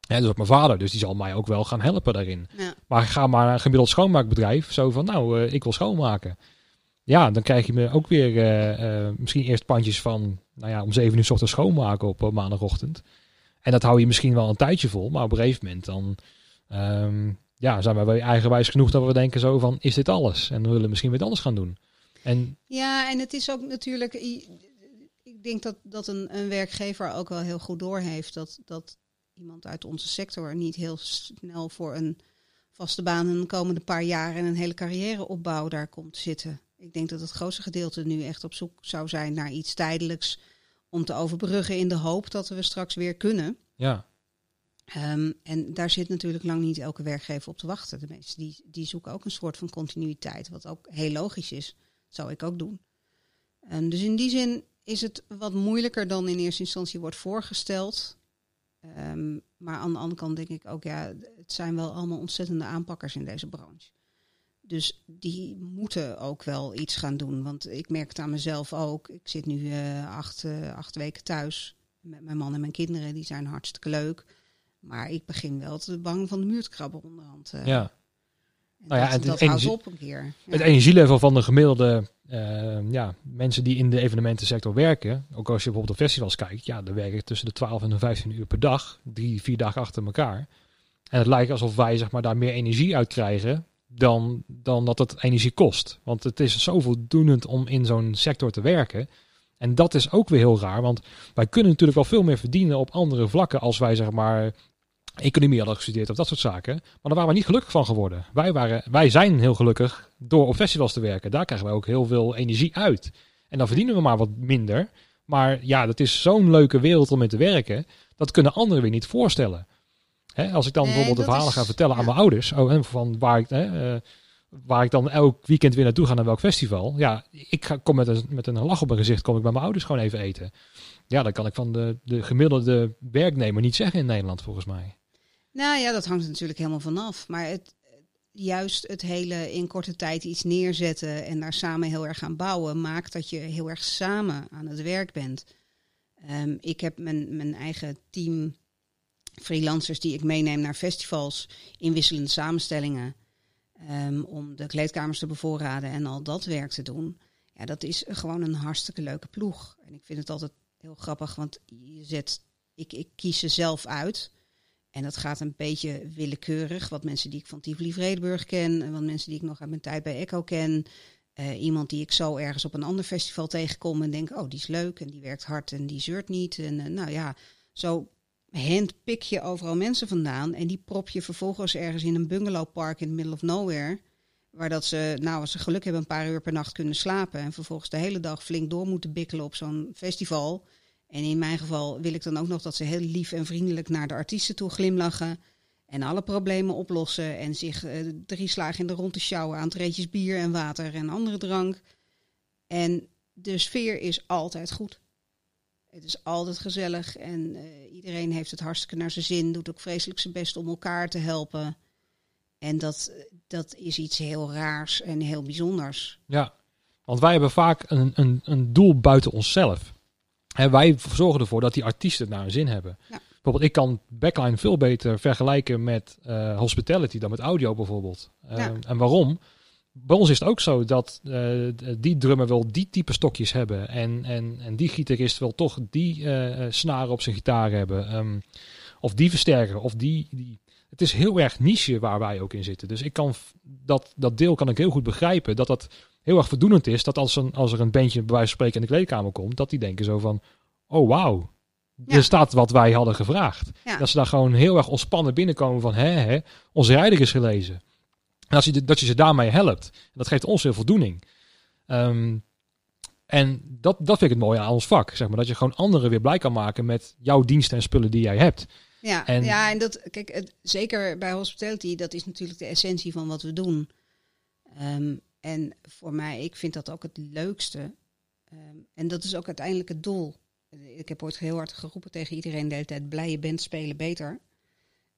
Speaker 2: Ja, dus op mijn vader, dus die zal mij ook wel gaan helpen daarin.
Speaker 1: Ja.
Speaker 2: Maar ga maar naar een gemiddeld schoonmaakbedrijf, zo van, nou, uh, ik wil schoonmaken. Ja, dan krijg je me ook weer uh, misschien eerst pandjes van, nou ja, om zeven uur s ochtends schoonmaken op maandagochtend. En dat hou je misschien wel een tijdje vol, maar op een gegeven moment dan um, ja, zijn wij eigenwijs genoeg dat we denken zo van, is dit alles? En we willen misschien weer anders gaan doen. En,
Speaker 1: ja, en het is ook natuurlijk, ik denk dat, dat een, een werkgever ook wel heel goed doorheeft dat, dat iemand uit onze sector niet heel snel voor een vaste baan in de komende paar jaar en een hele carrièreopbouw daar komt zitten. Ik denk dat het grootste gedeelte nu echt op zoek zou zijn naar iets tijdelijks om te overbruggen in de hoop dat we straks weer kunnen.
Speaker 2: Ja.
Speaker 1: Um, en daar zit natuurlijk lang niet elke werkgever op te wachten. De mensen die, die zoeken ook een soort van continuïteit, wat ook heel logisch is. Dat zou ik ook doen. Um, dus in die zin is het wat moeilijker dan in eerste instantie wordt voorgesteld. Um, maar aan de andere kant denk ik ook, ja, het zijn wel allemaal ontzettende aanpakkers in deze branche. Dus die moeten ook wel iets gaan doen. Want ik merk het aan mezelf ook. Ik zit nu uh, acht, uh, acht weken thuis met mijn man en mijn kinderen. Die zijn hartstikke leuk. Maar ik begin wel te bang van de muur te krabben onderhand. Uh.
Speaker 2: Ja.
Speaker 1: En
Speaker 2: Nou ja,
Speaker 1: dat,
Speaker 2: het
Speaker 1: dat
Speaker 2: energie-
Speaker 1: op een keer. Ja.
Speaker 2: Het energielevel van de gemiddelde eh, ja, mensen die in de evenementensector werken, ook als je bijvoorbeeld op festivals kijkt, ja, dan werken tussen de 12 en de 15 uur per dag, drie, vier dagen achter elkaar. En het lijkt alsof wij zeg maar, daar meer energie uit krijgen dan, dan dat het energie kost. Want het is zo voldoenend om in zo'n sector te werken. En dat is ook weer heel raar, want wij kunnen natuurlijk wel veel meer verdienen op andere vlakken als wij zeg maar economie hadden gestudeerd of dat soort zaken. Maar daar waren we niet gelukkig van geworden. Wij, waren, wij zijn heel gelukkig door op festivals te werken. Daar krijgen wij ook heel veel energie uit. En dan verdienen we maar wat minder. Maar ja, dat is zo'n leuke wereld om in te werken. Dat kunnen anderen weer niet voorstellen. Hè, als ik dan
Speaker 1: Nee,
Speaker 2: bijvoorbeeld de verhalen
Speaker 1: is-
Speaker 2: ga vertellen aan mijn ouders. Oh, en van waar ik, hè, eh, waar ik dan elk weekend weer naartoe ga naar welk festival. Ja, ik ga, kom met een, met een lach op mijn gezicht kom ik bij mijn ouders gewoon even eten. Ja, dat kan ik van de, de gemiddelde werknemer niet zeggen in Nederland volgens mij.
Speaker 1: Nou ja, dat hangt natuurlijk helemaal vanaf. Maar het, juist het hele in korte tijd iets neerzetten en daar samen heel erg aan bouwen, maakt dat je heel erg samen aan het werk bent. Ehm, ik heb mijn, mijn eigen team freelancers die ik meeneem naar festivals in wisselende samenstellingen. ehm, om de kleedkamers te bevoorraden en al dat werk te doen. Ja, dat is gewoon een hartstikke leuke ploeg. En ik vind het altijd heel grappig, want je zet, ik, ik kies ze zelf uit. En dat gaat een beetje willekeurig. Wat mensen die ik van Tivoli Vredenburg ken. En wat mensen die ik nog uit mijn tijd bij Echo ken. Eh, iemand die ik zo ergens op een ander festival tegenkom en denk, oh, die is leuk en die werkt hard en die zeurt niet. En eh, nou ja, zo handpik je overal mensen vandaan. En die prop je vervolgens ergens in een bungalowpark in the middle of nowhere. Waar dat ze, nou, als ze geluk hebben, een paar uur per nacht kunnen slapen. En vervolgens de hele dag flink door moeten bikkelen op zo'n festival. En in mijn geval wil ik dan ook nog dat ze heel lief en vriendelijk naar de artiesten toe glimlachen. En alle problemen oplossen. En zich eh, drie slagen in de ronde sjouwen aan treetjes bier en water en andere drank. En de sfeer is altijd goed. Het is altijd gezellig en eh, iedereen heeft het hartstikke naar zijn zin. Doet ook vreselijk zijn best om elkaar te helpen. En dat, dat is iets heel raars en heel bijzonders.
Speaker 2: Ja, want wij hebben vaak een, een, een doel buiten onszelf. En wij zorgen ervoor dat die artiesten het naar hun zin hebben.
Speaker 1: Ja.
Speaker 2: Bijvoorbeeld, ik kan backline veel beter vergelijken met eh, hospitality dan met audio bijvoorbeeld. Eh,
Speaker 1: Ja.
Speaker 2: En waarom? Bij ons is het ook zo dat eh, die drummer wil die type stokjes hebben. En, en, en die gitarist wil toch die eh, eh, snaren op zijn gitaar hebben. Ehm, of die versterker. Of die, die. Het is heel erg niche waar wij ook in zitten. Dus ik kan dat, dat deel kan ik heel goed begrijpen. Dat dat heel erg voldoenend is. Dat als, een, als er een bandje bij wijze van spreken in de kleedkamer komt. Dat die denken zo van. Oh wauw.
Speaker 1: Ja.
Speaker 2: Er staat wat wij hadden gevraagd.
Speaker 1: Ja.
Speaker 2: Dat ze daar gewoon heel erg ontspannen binnenkomen van. Hè, hè, onze rijder is gelezen. En als je, dat je ze daarmee helpt. Dat geeft ons heel voldoening. Ehm, en dat, dat vind ik het mooie aan ons vak. Zeg maar, dat je gewoon anderen weer blij kan maken met jouw diensten en spullen die jij hebt.
Speaker 1: Ja,
Speaker 2: En-
Speaker 1: ja, en dat, kijk, het, zeker bij hospitality, dat is natuurlijk de essentie van wat we doen. Ehm, en voor mij, ik vind dat ook het leukste. Ehm, en dat is ook uiteindelijk het doel. Ik heb ooit heel hard geroepen tegen iedereen de hele tijd, blije band spelen beter.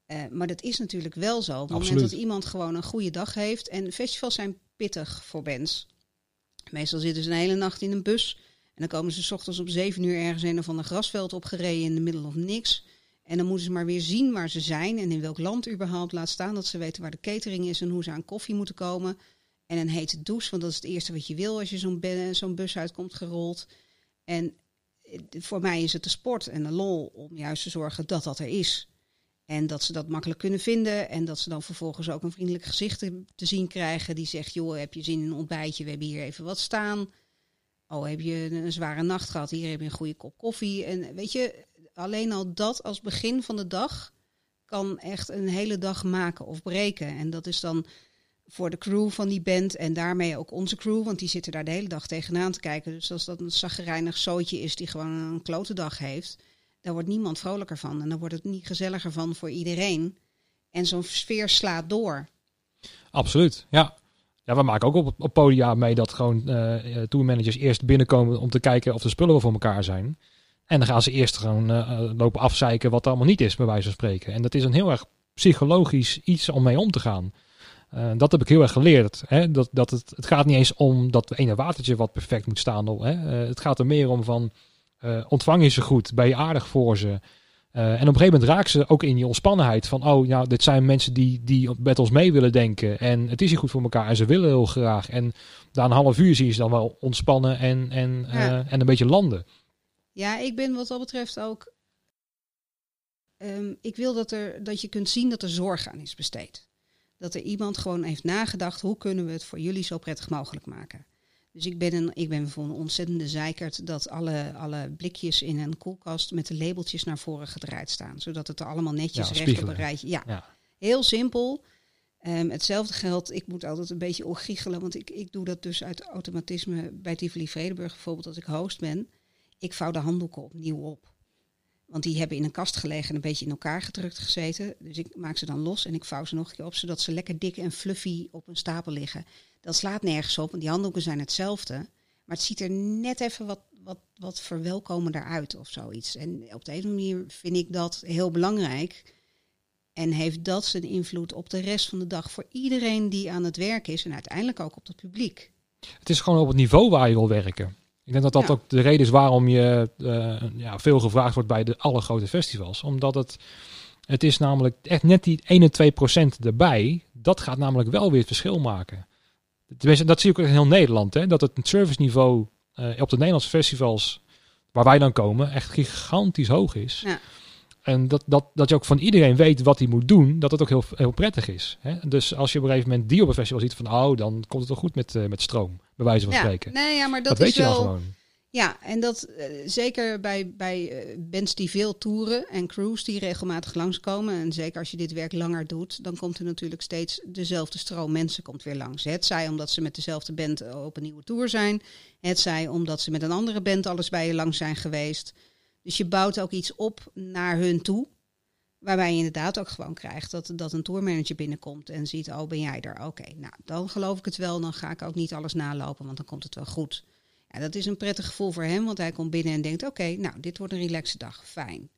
Speaker 1: Eh, maar dat is natuurlijk wel zo. Op het moment dat iemand gewoon een goede dag heeft. En festivals zijn pittig voor bands. Meestal zitten ze een hele nacht in een bus. En dan komen ze 's ochtends om zeven uur ergens een of ander grasveld opgereden in de middel of niks. En dan moeten ze maar weer zien waar ze zijn en in welk land überhaupt. Laat staan dat ze weten waar de catering is en hoe ze aan koffie moeten komen. En een hete douche, want dat is het eerste wat je wil als je zo'n zo'n bus uitkomt gerold. En eh, voor mij is het de sport en de lol om juist te zorgen dat dat er is. En dat ze dat makkelijk kunnen vinden. En dat ze dan vervolgens ook een vriendelijk gezicht te, zien krijgen. Die zegt, joh, heb je zin in een ontbijtje? We hebben hier even wat staan. Oh, heb je een zware nacht gehad? Hier heb je een goede kop koffie. En weet je, alleen al dat als begin van de dag kan echt een hele dag maken of breken. En dat is dan voor de crew van die band en daarmee ook onze crew, want die zitten daar de hele dag tegenaan te kijken. Dus als dat een zaggerijnig zootje is die gewoon een klote dag heeft, daar wordt niemand vrolijker van. En dan wordt het niet gezelliger van voor iedereen. En zo'n sfeer slaat door.
Speaker 2: Absoluut, ja. Ja, we maken ook op, op podia mee dat gewoon eh eh, tourmanagers eerst binnenkomen om te kijken of de spullen voor elkaar zijn. En dan gaan ze eerst gewoon eh, lopen afzeiken wat er allemaal niet is, bij wijze van spreken. En dat is een heel erg psychologisch iets om mee om te gaan. Dat heb ik heel erg geleerd. Hè? Dat, dat het, het gaat niet eens om dat ene watertje wat perfect moet staan. Hè? Het gaat er meer om van, eh, ontvang je ze goed? Ben je aardig voor ze? Eh, en op een gegeven moment raken ze ook in je ontspannenheid. Van, oh ja, dit zijn mensen die, die met ons mee willen denken. En het is hier goed voor elkaar. En ze willen heel graag. En na een half uur zie je ze dan wel ontspannen en, en, eh, en een beetje landen.
Speaker 1: Ja, ik ben wat dat betreft ook. ehm, ik wil dat, er, dat je kunt zien dat er zorg aan is besteed. Dat er iemand gewoon heeft nagedacht: hoe kunnen we het voor jullie zo prettig mogelijk maken? Dus ik ben, een, ik ben voor een ontzettende zeikert dat alle, alle blikjes in een koelkast met de labeltjes naar voren gedraaid staan. Zodat het er allemaal netjes
Speaker 2: Ja,
Speaker 1: recht op een rijtje. Ja,
Speaker 2: Ja.
Speaker 1: heel simpel. Ehm, hetzelfde geldt, ik moet altijd een beetje oorgiechelen, want ik, ik doe dat dus uit automatisme bij Tivoli Vredenburg bijvoorbeeld als ik host ben. Ik vouw de handdoeken opnieuw op. Want die hebben in een kast gelegen en een beetje in elkaar gedrukt gezeten. Dus ik maak ze dan los en ik vouw ze nog een keer op, zodat ze lekker dik en fluffy op een stapel liggen. Dat slaat nergens op, want die handdoeken zijn hetzelfde. Maar het ziet er net even wat, wat, wat verwelkomender uit of zoiets. En op de andere manier vind ik dat heel belangrijk. En heeft dat zijn invloed op de rest van de dag voor iedereen die aan het werk is en uiteindelijk ook op het publiek.
Speaker 2: Het is gewoon op het niveau waar je wil werken. Ik denk dat dat
Speaker 1: Ja.
Speaker 2: ook de reden is waarom je eh, ja, veel gevraagd wordt bij de alle grote festivals. Omdat het, het is namelijk echt net die 1 en 2 procent erbij. Dat gaat namelijk wel weer het verschil maken. Tenminste, dat zie ik ook in heel Nederland. Hè, dat het serviceniveau eh op de Nederlandse festivals, waar wij dan komen, echt gigantisch hoog is.
Speaker 1: Ja.
Speaker 2: En dat, dat, dat je ook van iedereen weet wat hij moet doen, dat het ook heel, heel prettig is. Hè? Dus als je op een gegeven moment die op een festival ziet van, oh, dan komt het wel goed met, eh, met stroom, bij wijze van
Speaker 1: Ja,
Speaker 2: spreken.
Speaker 1: nee, ja, maar
Speaker 2: dat
Speaker 1: is wel.
Speaker 2: gewoon.
Speaker 1: Ja, en dat eh, zeker bij, bij eh, bands die veel toeren en crews die regelmatig langskomen. En zeker als je dit werk langer doet, dan komt er natuurlijk steeds dezelfde stroom mensen komt weer langs. Het zij omdat ze met dezelfde band eh, op een nieuwe tour zijn. Het zij omdat ze met een andere band alles bij je langs zijn geweest. Dus je bouwt ook iets op naar hun toe. Waarbij je inderdaad ook gewoon krijgt dat, dat een tourmanager binnenkomt en ziet, oh ben jij er? Oké, nou dan geloof ik het wel. Dan ga ik ook niet alles nalopen, want dan komt het wel goed. Ja, dat is een prettig gevoel voor hem, want hij komt binnen en denkt: oké, nou, dit wordt een relaxe dag, fijn.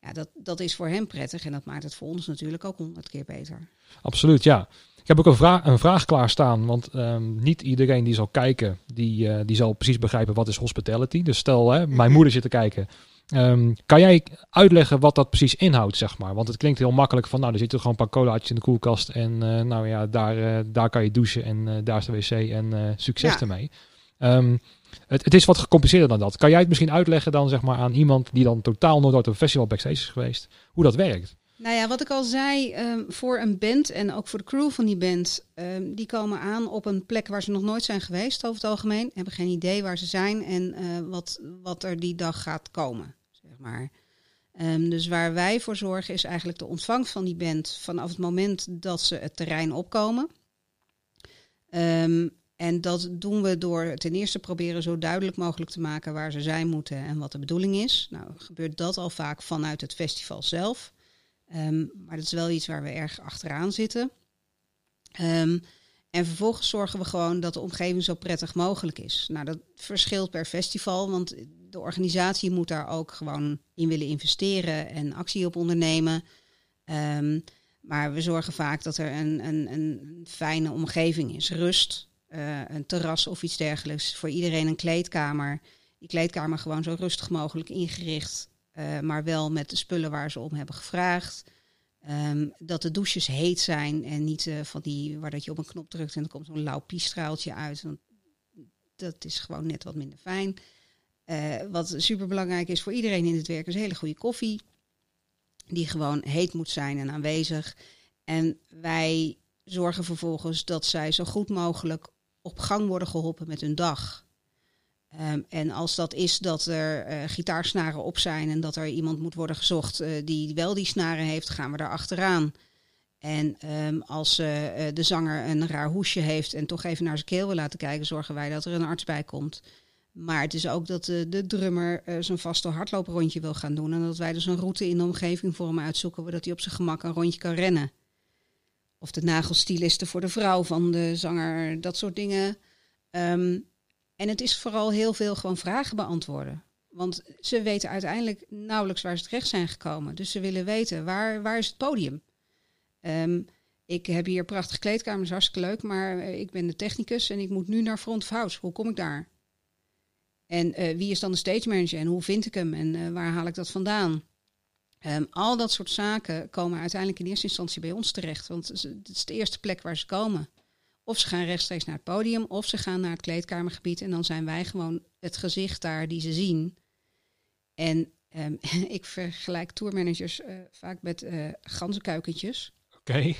Speaker 1: Ja, dat, dat is voor hem prettig en dat maakt het voor ons natuurlijk ook honderd keer beter.
Speaker 2: Absoluut, ja. Ik heb ook een, vraag, een vraag klaarstaan, want ehm, niet iedereen die zal kijken, die, eh, die zal precies begrijpen wat is hospitality. Dus stel, hè, mijn
Speaker 1: Mhm.
Speaker 2: moeder zit te kijken. Ehm, kan jij uitleggen wat dat precies inhoudt, zeg maar? Want het klinkt heel makkelijk van, nou, er zitten gewoon een paar colaatjes in de koelkast en eh, nou ja, daar, eh, daar kan je douchen en eh, daar is de wc en succes
Speaker 1: Ja.
Speaker 2: ermee. Ehm, het, het is wat gecompliceerder dan dat. Kan jij het misschien uitleggen dan, zeg maar, aan iemand die dan totaal nooit op een festival backstage is geweest, hoe dat werkt?
Speaker 1: Nou ja, wat ik al zei, ehm, voor een band en ook voor de crew van die band, die komen aan op een plek waar ze nog nooit zijn geweest over het algemeen. Hebben geen idee waar ze zijn en wat, wat er die dag gaat komen, maar. Ehm, dus waar wij voor zorgen is eigenlijk de ontvangst van die band vanaf het moment dat ze het terrein opkomen. Ehm, en dat doen we door ten eerste proberen zo duidelijk mogelijk te maken waar ze zijn moeten en wat de bedoeling is. Nou, gebeurt dat al vaak vanuit het festival zelf. Ehm, maar dat is wel iets waar we erg achteraan zitten. En vervolgens zorgen we gewoon dat de omgeving zo prettig mogelijk is. Nou, dat verschilt per festival, want de organisatie moet daar ook gewoon in willen investeren en actie op ondernemen. Ehm, maar we zorgen vaak dat er een, een, een fijne omgeving is. Rust, eh, een terras of iets dergelijks. Voor iedereen een kleedkamer. Die kleedkamer gewoon zo rustig mogelijk ingericht. Uh, maar wel met de spullen waar ze om hebben gevraagd. Um, dat de douches heet zijn en niet uh, van die waar dat je op een knop drukt en er komt zo'n lauw piestraaltje uit. Want dat is gewoon net wat minder fijn. Uh, wat super belangrijk is voor iedereen in het werk is hele goede koffie. Die gewoon heet moet zijn en aanwezig. En wij zorgen vervolgens dat zij zo goed mogelijk op gang worden geholpen met hun dag. Um, en als dat is dat er uh, gitaarsnaren op zijn en dat er iemand moet worden gezocht uh, die wel die snaren heeft, gaan we daar achteraan. En um, als uh, de zanger een raar hoesje heeft en toch even naar zijn keel wil laten kijken, zorgen wij dat er een arts bij komt. Maar het is ook dat de, de drummer zo'n vaste hardlooprondje wil gaan doen. En dat wij dus een route in de omgeving voor hem uitzoeken, zodat hij op zijn gemak een rondje kan rennen. Of de nagelstilisten voor de vrouw van de zanger, dat soort dingen. Um, en het is vooral heel veel gewoon vragen beantwoorden. Want ze weten uiteindelijk nauwelijks waar ze terecht zijn gekomen. Dus ze willen weten, waar, waar is het podium? Um, ik heb hier prachtige kleedkamers, hartstikke leuk. Maar uh, ik ben de technicus en ik moet nu naar front of house. Hoe kom ik daar? En uh, wie is dan de stage manager en hoe vind ik hem en uh, waar haal ik dat vandaan? Um, al dat soort zaken komen uiteindelijk in eerste instantie bij ons terecht. Want het is de eerste plek waar ze komen. Of ze gaan rechtstreeks naar het podium, of ze gaan naar het kleedkamergebied. En dan zijn wij gewoon het gezicht daar die ze zien. En um, ik vergelijk tourmanagers uh, vaak met ganzenkuikentjes.
Speaker 2: Oké.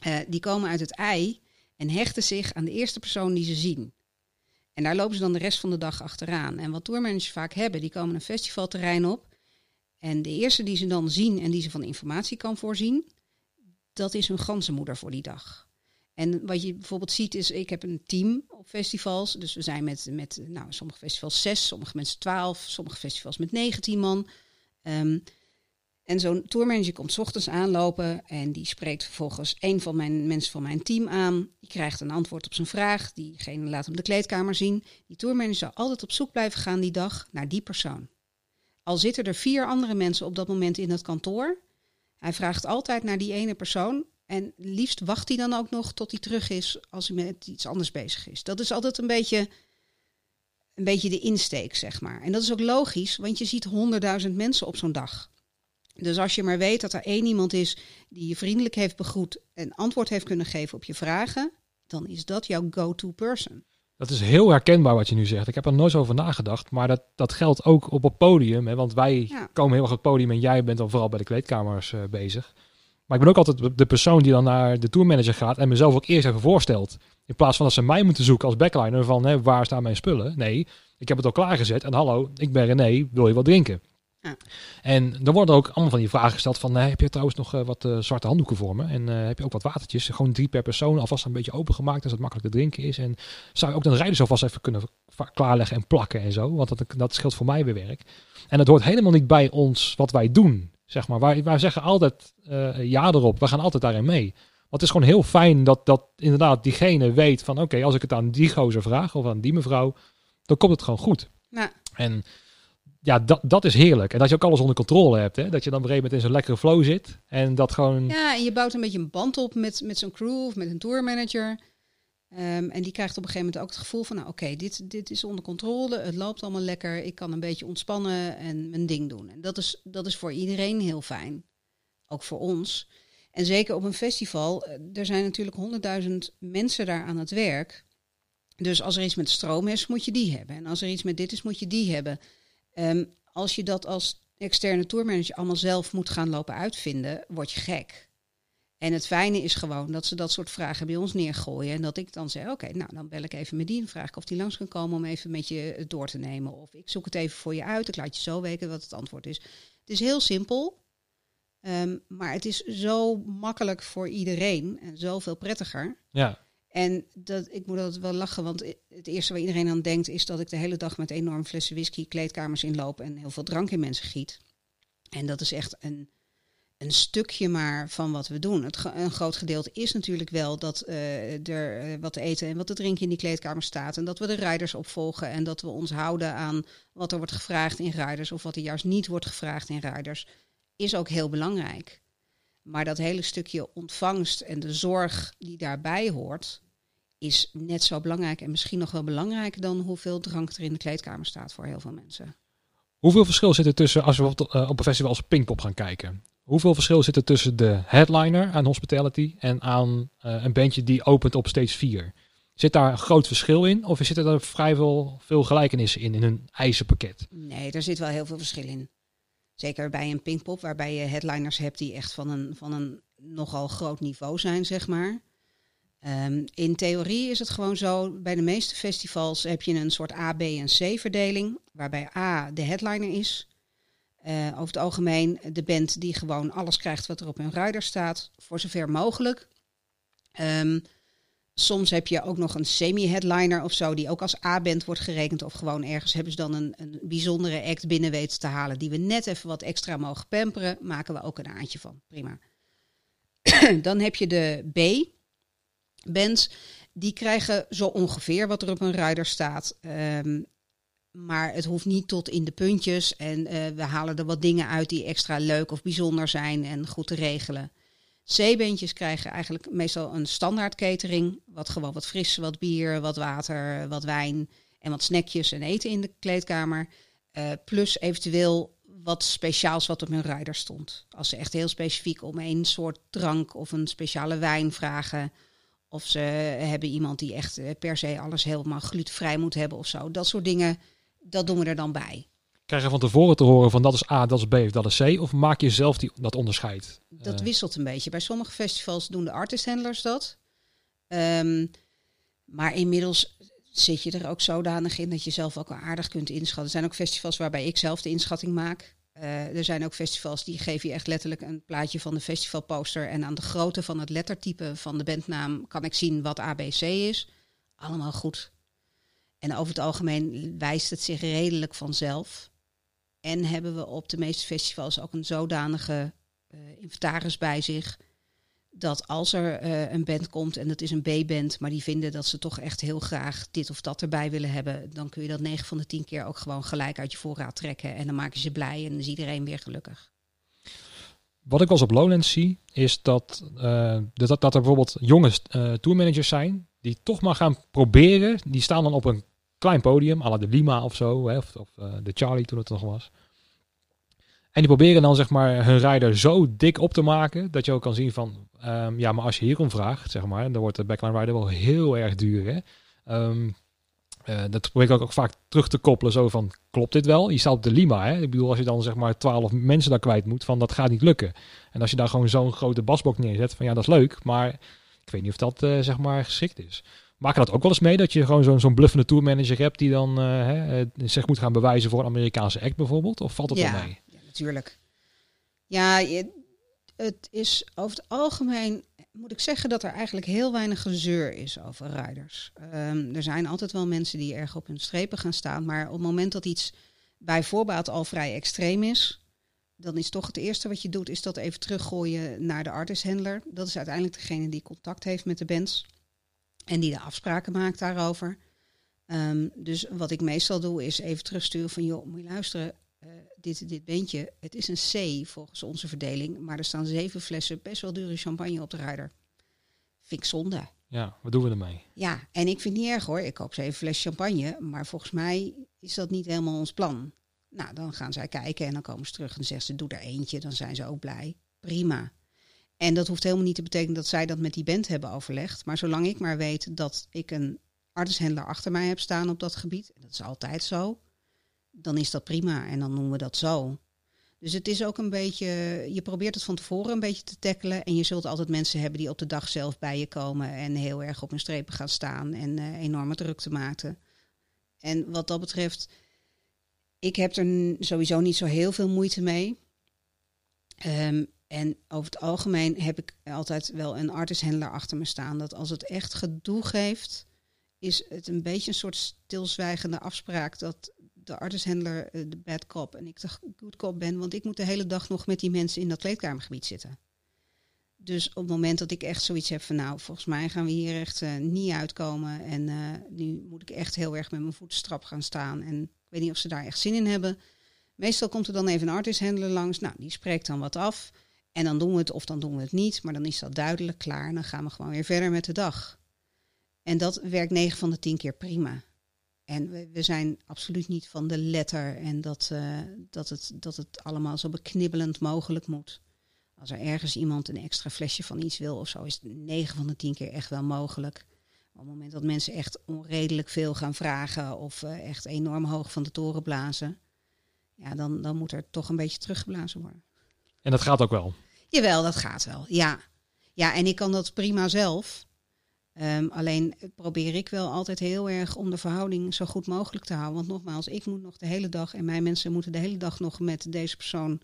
Speaker 2: Okay.
Speaker 1: Die komen uit het ei en hechten zich aan de eerste persoon die ze zien. En daar lopen ze dan de rest van de dag achteraan. En wat tourmanagers vaak hebben, die komen een festivalterrein op. En de eerste die ze dan zien en die ze van informatie kan voorzien, dat is hun ganzenmoeder voor die dag. En wat je bijvoorbeeld ziet is, ik heb een team op festivals. Dus we zijn met, met nou, sommige festivals zes, sommige mensen twaalf, sommige festivals met 19 man. Um, en zo'n tourmanager komt ochtends aanlopen en die spreekt vervolgens een van mijn mensen van mijn team aan. Die krijgt een antwoord op zijn vraag. Diegene laat hem de kleedkamer zien. Die tourmanager zal altijd op zoek blijven gaan die dag naar die persoon. Al zitten er vier andere mensen op dat moment in het kantoor. Hij vraagt altijd naar die ene persoon en liefst wacht hij dan ook nog tot hij terug is als hij met iets anders bezig is. Dat is altijd een beetje, een beetje de insteek, zeg maar. En dat is ook logisch, want je ziet honderdduizend mensen op zo'n dag. Dus als je maar weet dat er één iemand is die je vriendelijk heeft begroet en antwoord heeft kunnen geven op je vragen, dan is dat jouw go-to person.
Speaker 2: Dat is heel herkenbaar wat je nu zegt. Ik heb er nooit over nagedacht, maar dat, dat geldt ook op het podium. Hè? Want wij ja. komen heel erg op het podium en jij bent dan vooral bij de kleedkamers uh, bezig. Maar ik ben ook altijd de persoon die dan naar de tourmanager gaat en mezelf ook eerst even voorstelt. In plaats van dat ze mij moeten zoeken als backliner van hè, waar staan mijn spullen. Nee, ik heb het al klaargezet en hallo, ik ben René, wil je wat drinken? Ja. En dan worden ook allemaal van die vragen gesteld van, heb je trouwens nog uh, wat uh, zwarte handdoeken voor me? En uh, heb je ook wat watertjes? Gewoon drie per persoon, alvast een beetje opengemaakt, als het makkelijk te drinken is. En zou je ook de rijders alvast even kunnen klaarleggen en plakken en zo, want dat, dat scheelt voor mij weer werk. En het hoort helemaal niet bij ons wat wij doen. Zeg maar. wij, wij zeggen altijd uh, ja erop. We gaan altijd daarin mee. Want het is gewoon heel fijn dat, dat inderdaad diegene weet van oké, als ik het aan die gozer vraag of aan die mevrouw, dan komt het gewoon goed.
Speaker 1: Ja.
Speaker 2: En ja, dat, dat is heerlijk. En dat je ook alles onder controle hebt. Hè? Dat je dan op een gegeven moment in zo'n lekkere flow zit. En dat gewoon...
Speaker 1: Ja, en je bouwt een beetje een band op met, met zo'n crew of met een tourmanager. Um, en die krijgt op een gegeven moment ook het gevoel van, nou oké, dit, dit is onder controle, het loopt allemaal lekker, ik kan een beetje ontspannen en mijn ding doen. En dat is, dat is voor iedereen heel fijn, ook voor ons. En zeker op een festival, eh, er zijn natuurlijk honderdduizend mensen daar aan het werk. Dus als er iets met stroom is, moet je die hebben. En als er iets met dit is, moet je die hebben. Um, als je dat als externe tourmanager allemaal zelf moet gaan lopen uitvinden, word je gek. En het fijne is gewoon dat ze dat soort vragen bij ons neergooien. En dat ik dan zeg, oké, nou dan bel ik even met die en vraag of die langs kan komen om even met je door te nemen. Of ik zoek het even voor je uit, ik laat je zo weten wat het antwoord is. Het is heel simpel, um, maar het is zo makkelijk voor iedereen en zoveel prettiger.
Speaker 2: Ja.
Speaker 1: En dat, ik moet altijd wel lachen, want het eerste waar iedereen aan denkt is dat ik de hele dag met enorm flessen whisky kleedkamers inloop en heel veel drank in mensen giet. En dat is echt een een stukje maar van wat we doen. Het, een groot gedeelte is natuurlijk wel dat uh, er uh, wat te eten en wat te drinken in die kleedkamer staat. En dat we de rijders opvolgen en dat we ons houden aan wat er wordt gevraagd in rijders of wat er juist niet wordt gevraagd in rijders. Is ook heel belangrijk. Maar dat hele stukje ontvangst en de zorg die daarbij hoort, is net zo belangrijk en misschien nog wel belangrijker dan hoeveel drank er in de kleedkamer staat voor heel veel mensen.
Speaker 2: Hoeveel verschil zit er tussen, als we op, uh, op een festival als Pinkpop gaan kijken, hoeveel verschil zit er tussen de headliner aan hospitality en aan uh, een bandje die opent op stage 4? Zit daar een groot verschil in of zitten er vrij veel, gelijkenissen in, in hun ijzerpakket?
Speaker 1: Nee, er zit wel heel veel verschil in. Zeker bij een Pinkpop, waarbij je headliners hebt die echt van een, van een nogal groot niveau zijn, zeg maar. Um, in theorie is het gewoon zo, bij de meeste festivals heb je een soort A, B en C verdeling, waarbij A de headliner is. Uh, over het algemeen de band die gewoon alles krijgt wat er op hun rider staat, voor zover mogelijk. Um, soms heb je ook nog een semi-headliner of zo, die ook als A-band wordt gerekend. Of gewoon ergens hebben ze dan een, een bijzondere act binnen weten te halen, die we net even wat extra mogen pamperen. Maken we ook een aantje van. Prima. dan heb je de B bands, die krijgen zo ongeveer wat er op een rider staat. Um, maar het hoeft niet tot in de puntjes. En uh, we halen er wat dingen uit die extra leuk of bijzonder zijn en goed te regelen. C-bandjes krijgen eigenlijk meestal een standaard catering. Wat gewoon wat fris, wat bier, wat water, wat wijn en wat snackjes en eten in de kleedkamer. Uh, plus eventueel wat speciaals wat op hun rider stond. Als ze echt heel specifiek om een soort drank of een speciale wijn vragen of ze hebben iemand die echt eh, per se alles helemaal glutenvrij moet hebben of zo. Dat soort dingen, dat doen we er dan bij.
Speaker 2: Krijg je van tevoren te horen van dat is A, dat is B of dat is C? Of maak je zelf die, dat onderscheid?
Speaker 1: Dat uh. wisselt een beetje. Bij sommige festivals doen de artist handlers dat. Um, maar inmiddels zit je er ook zodanig in dat je zelf ook wel aardig kunt inschatten. Er zijn ook festivals waarbij ik zelf de inschatting maak. Uh, er zijn ook festivals die geven je echt letterlijk een plaatje van de festivalposter. En aan de grootte van het lettertype van de bandnaam kan ik zien wat ABC is. Allemaal goed. En over het algemeen wijst het zich redelijk vanzelf. En hebben we op de meeste festivals ook een zodanige uh, inventaris bij zich dat als er uh, een band komt en dat is een B-band, maar die vinden dat ze toch echt heel graag dit of dat erbij willen hebben, dan kun je dat 9 van de 10 keer ook gewoon gelijk uit je voorraad trekken. En dan maken ze blij en is iedereen weer gelukkig.
Speaker 2: Wat ik eens op Lowlands zie, is dat, uh, dat, dat er bijvoorbeeld jonge tourmanagers zijn die toch maar gaan proberen. Die staan dan op een klein podium, à la de Lima of zo, hè, of, of de Charlie toen het nog was. En die proberen dan zeg maar hun rijder zo dik op te maken dat je ook kan zien van, um, ja, maar als je hierom vraagt, zeg maar, dan wordt de backline rider wel heel erg duur. Hè? Um, uh, dat probeer ik ook, vaak terug te koppelen, zo van, klopt dit wel? Je staat op de Lima, hè? Ik bedoel, als je dan zeg maar twaalf mensen daar kwijt moet, van dat gaat niet lukken. En als je daar gewoon zo'n grote basbok neerzet, van ja, dat is leuk, maar ik weet niet of dat uh, zeg maar geschikt is. Maak dat ook wel eens mee, dat je gewoon zo'n zo'n bluffende tourmanager hebt die dan uh, hè, zich moet gaan bewijzen voor een Amerikaanse act bijvoorbeeld? Of valt dat
Speaker 1: ja.
Speaker 2: wel mee?
Speaker 1: natuurlijk. Ja, je, het is over het algemeen, moet ik zeggen dat er eigenlijk heel weinig gezeur is over riders. Um, er zijn altijd wel mensen die erg op hun strepen gaan staan, maar op het moment dat iets bij voorbaat al vrij extreem is, dan is toch het eerste wat je doet, is dat even teruggooien naar de artisthandler. Dat is uiteindelijk degene die contact heeft met de bands en die de afspraken maakt daarover. Um, dus wat ik meestal doe, is even terugsturen van, joh, moet je luisteren, uh, dit, dit beentje, het is een C volgens onze verdeling, maar er staan zeven flessen best wel dure champagne op de rijder. Vind ik zonde.
Speaker 2: Ja, wat doen we ermee?
Speaker 1: Ja, en ik vind het niet erg hoor. Ik koop zeven flessen champagne, maar volgens mij is dat niet helemaal ons plan. Nou, dan gaan zij kijken en dan komen ze terug en zeggen ze, doe er eentje, dan zijn ze ook blij. Prima. En dat hoeft helemaal niet te betekenen dat zij dat met die band hebben overlegd. Maar zolang ik maar weet dat ik een artisthandler achter mij heb staan op dat gebied, dat is altijd zo, dan is dat prima en dan noemen we dat zo. Dus het is ook een beetje, je probeert het van tevoren een beetje te tackelen. En je zult altijd mensen hebben die op de dag zelf bij je komen en heel erg op hun strepen gaan staan en uh, enorme drukte maken. En wat dat betreft, ik heb er sowieso niet zo heel veel moeite mee. Um, en over het algemeen heb ik altijd wel een artisthandler achter me staan. Dat als het echt gedoe geeft, is het een beetje een soort stilzwijgende afspraak dat de artisthandler uh, de bad cop en ik de good cop ben, want ik moet de hele dag nog met die mensen in dat kleedkamergebied zitten. Dus op het moment dat ik echt zoiets heb van nou, volgens mij gaan we hier echt uh, niet uitkomen en uh, nu moet ik echt heel erg met mijn voeten strap gaan staan en ik weet niet of ze daar echt zin in hebben. Meestal komt er dan even een artisthandler langs, nou die spreekt dan wat af En dan doen we het of dan doen we het niet, maar dan is dat duidelijk klaar. En dan gaan we gewoon weer verder met de dag. En dat werkt 9 van de 10 keer prima. En we, zijn absoluut niet van de letter en dat, uh, dat, het, dat het allemaal zo beknibbelend mogelijk moet. Als er ergens iemand een extra flesje van iets wil of zo, is het 9 van de 10 keer echt wel mogelijk. Op het moment dat mensen echt onredelijk veel gaan vragen of uh, echt enorm hoog van de toren blazen, ja, dan, dan moet er toch een beetje teruggeblazen worden.
Speaker 2: En dat gaat ook wel?
Speaker 1: Jawel, dat gaat wel, ja. Ja, en ik kan dat prima zelf. Um, alleen probeer ik wel altijd heel erg om de verhouding zo goed mogelijk te houden. Want nogmaals, ik moet nog de hele dag en mijn mensen moeten de hele dag nog met deze persoon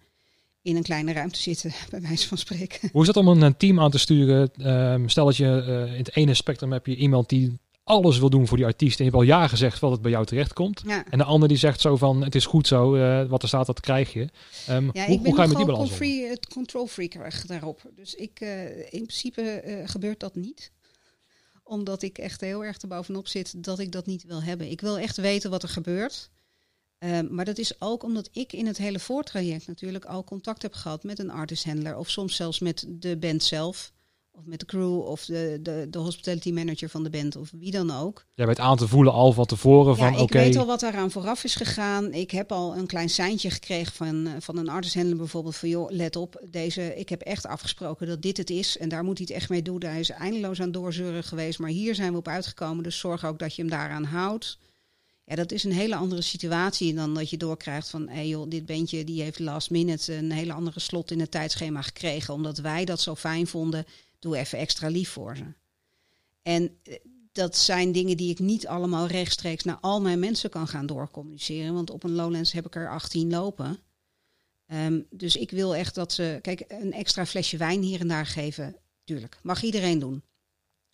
Speaker 1: in een kleine ruimte zitten, bij wijze van spreken.
Speaker 2: Hoe is dat om een team aan te sturen? Um, stel dat je uh, in het ene spectrum heb je iemand die alles wil doen voor die artiest. En je hebt al ja gezegd wat het bij jou terecht komt.
Speaker 1: Ja.
Speaker 2: En de ander die zegt zo van het is goed zo, uh, wat er staat dat krijg je. Um,
Speaker 1: ja,
Speaker 2: hoe,
Speaker 1: ik ben
Speaker 2: hoe ga je met die balans om?
Speaker 1: het control freak daarop. Dus ik, uh, in principe uh, gebeurt dat niet omdat ik echt heel erg erbovenop zit dat ik dat niet wil hebben. Ik wil echt weten wat er gebeurt. Um, maar dat is ook omdat ik in het hele voortraject natuurlijk al contact heb gehad met een artist handler. Of soms zelfs met de band zelf. Of met de crew of de, de, de hospitality manager van de band of wie dan ook.
Speaker 2: Jij weet aan te voelen al van tevoren van oké.
Speaker 1: ik weet al wat daaraan vooraf is gegaan. Ik heb al een klein seintje gekregen van, uh, van een artist handler bijvoorbeeld. Van joh, let op, deze, ik heb echt afgesproken dat dit het is. En daar moet hij het echt mee doen. Hij is eindeloos aan doorzeuren geweest. Maar hier zijn we op uitgekomen. Dus zorg ook dat je hem daaraan houdt. Ja, dat is een hele andere situatie dan dat je doorkrijgt van... hé hey joh, dit bandje die heeft last minute een hele andere slot in het tijdschema gekregen... omdat wij dat zo fijn vonden, doe even extra lief voor ze. En dat zijn dingen die ik niet allemaal rechtstreeks naar al mijn mensen kan gaan doorcommuniceren. Want op een Lowlands heb ik er 18 lopen. Um, dus ik wil echt dat ze... Kijk, een extra flesje wijn hier en daar geven, tuurlijk. Mag iedereen doen.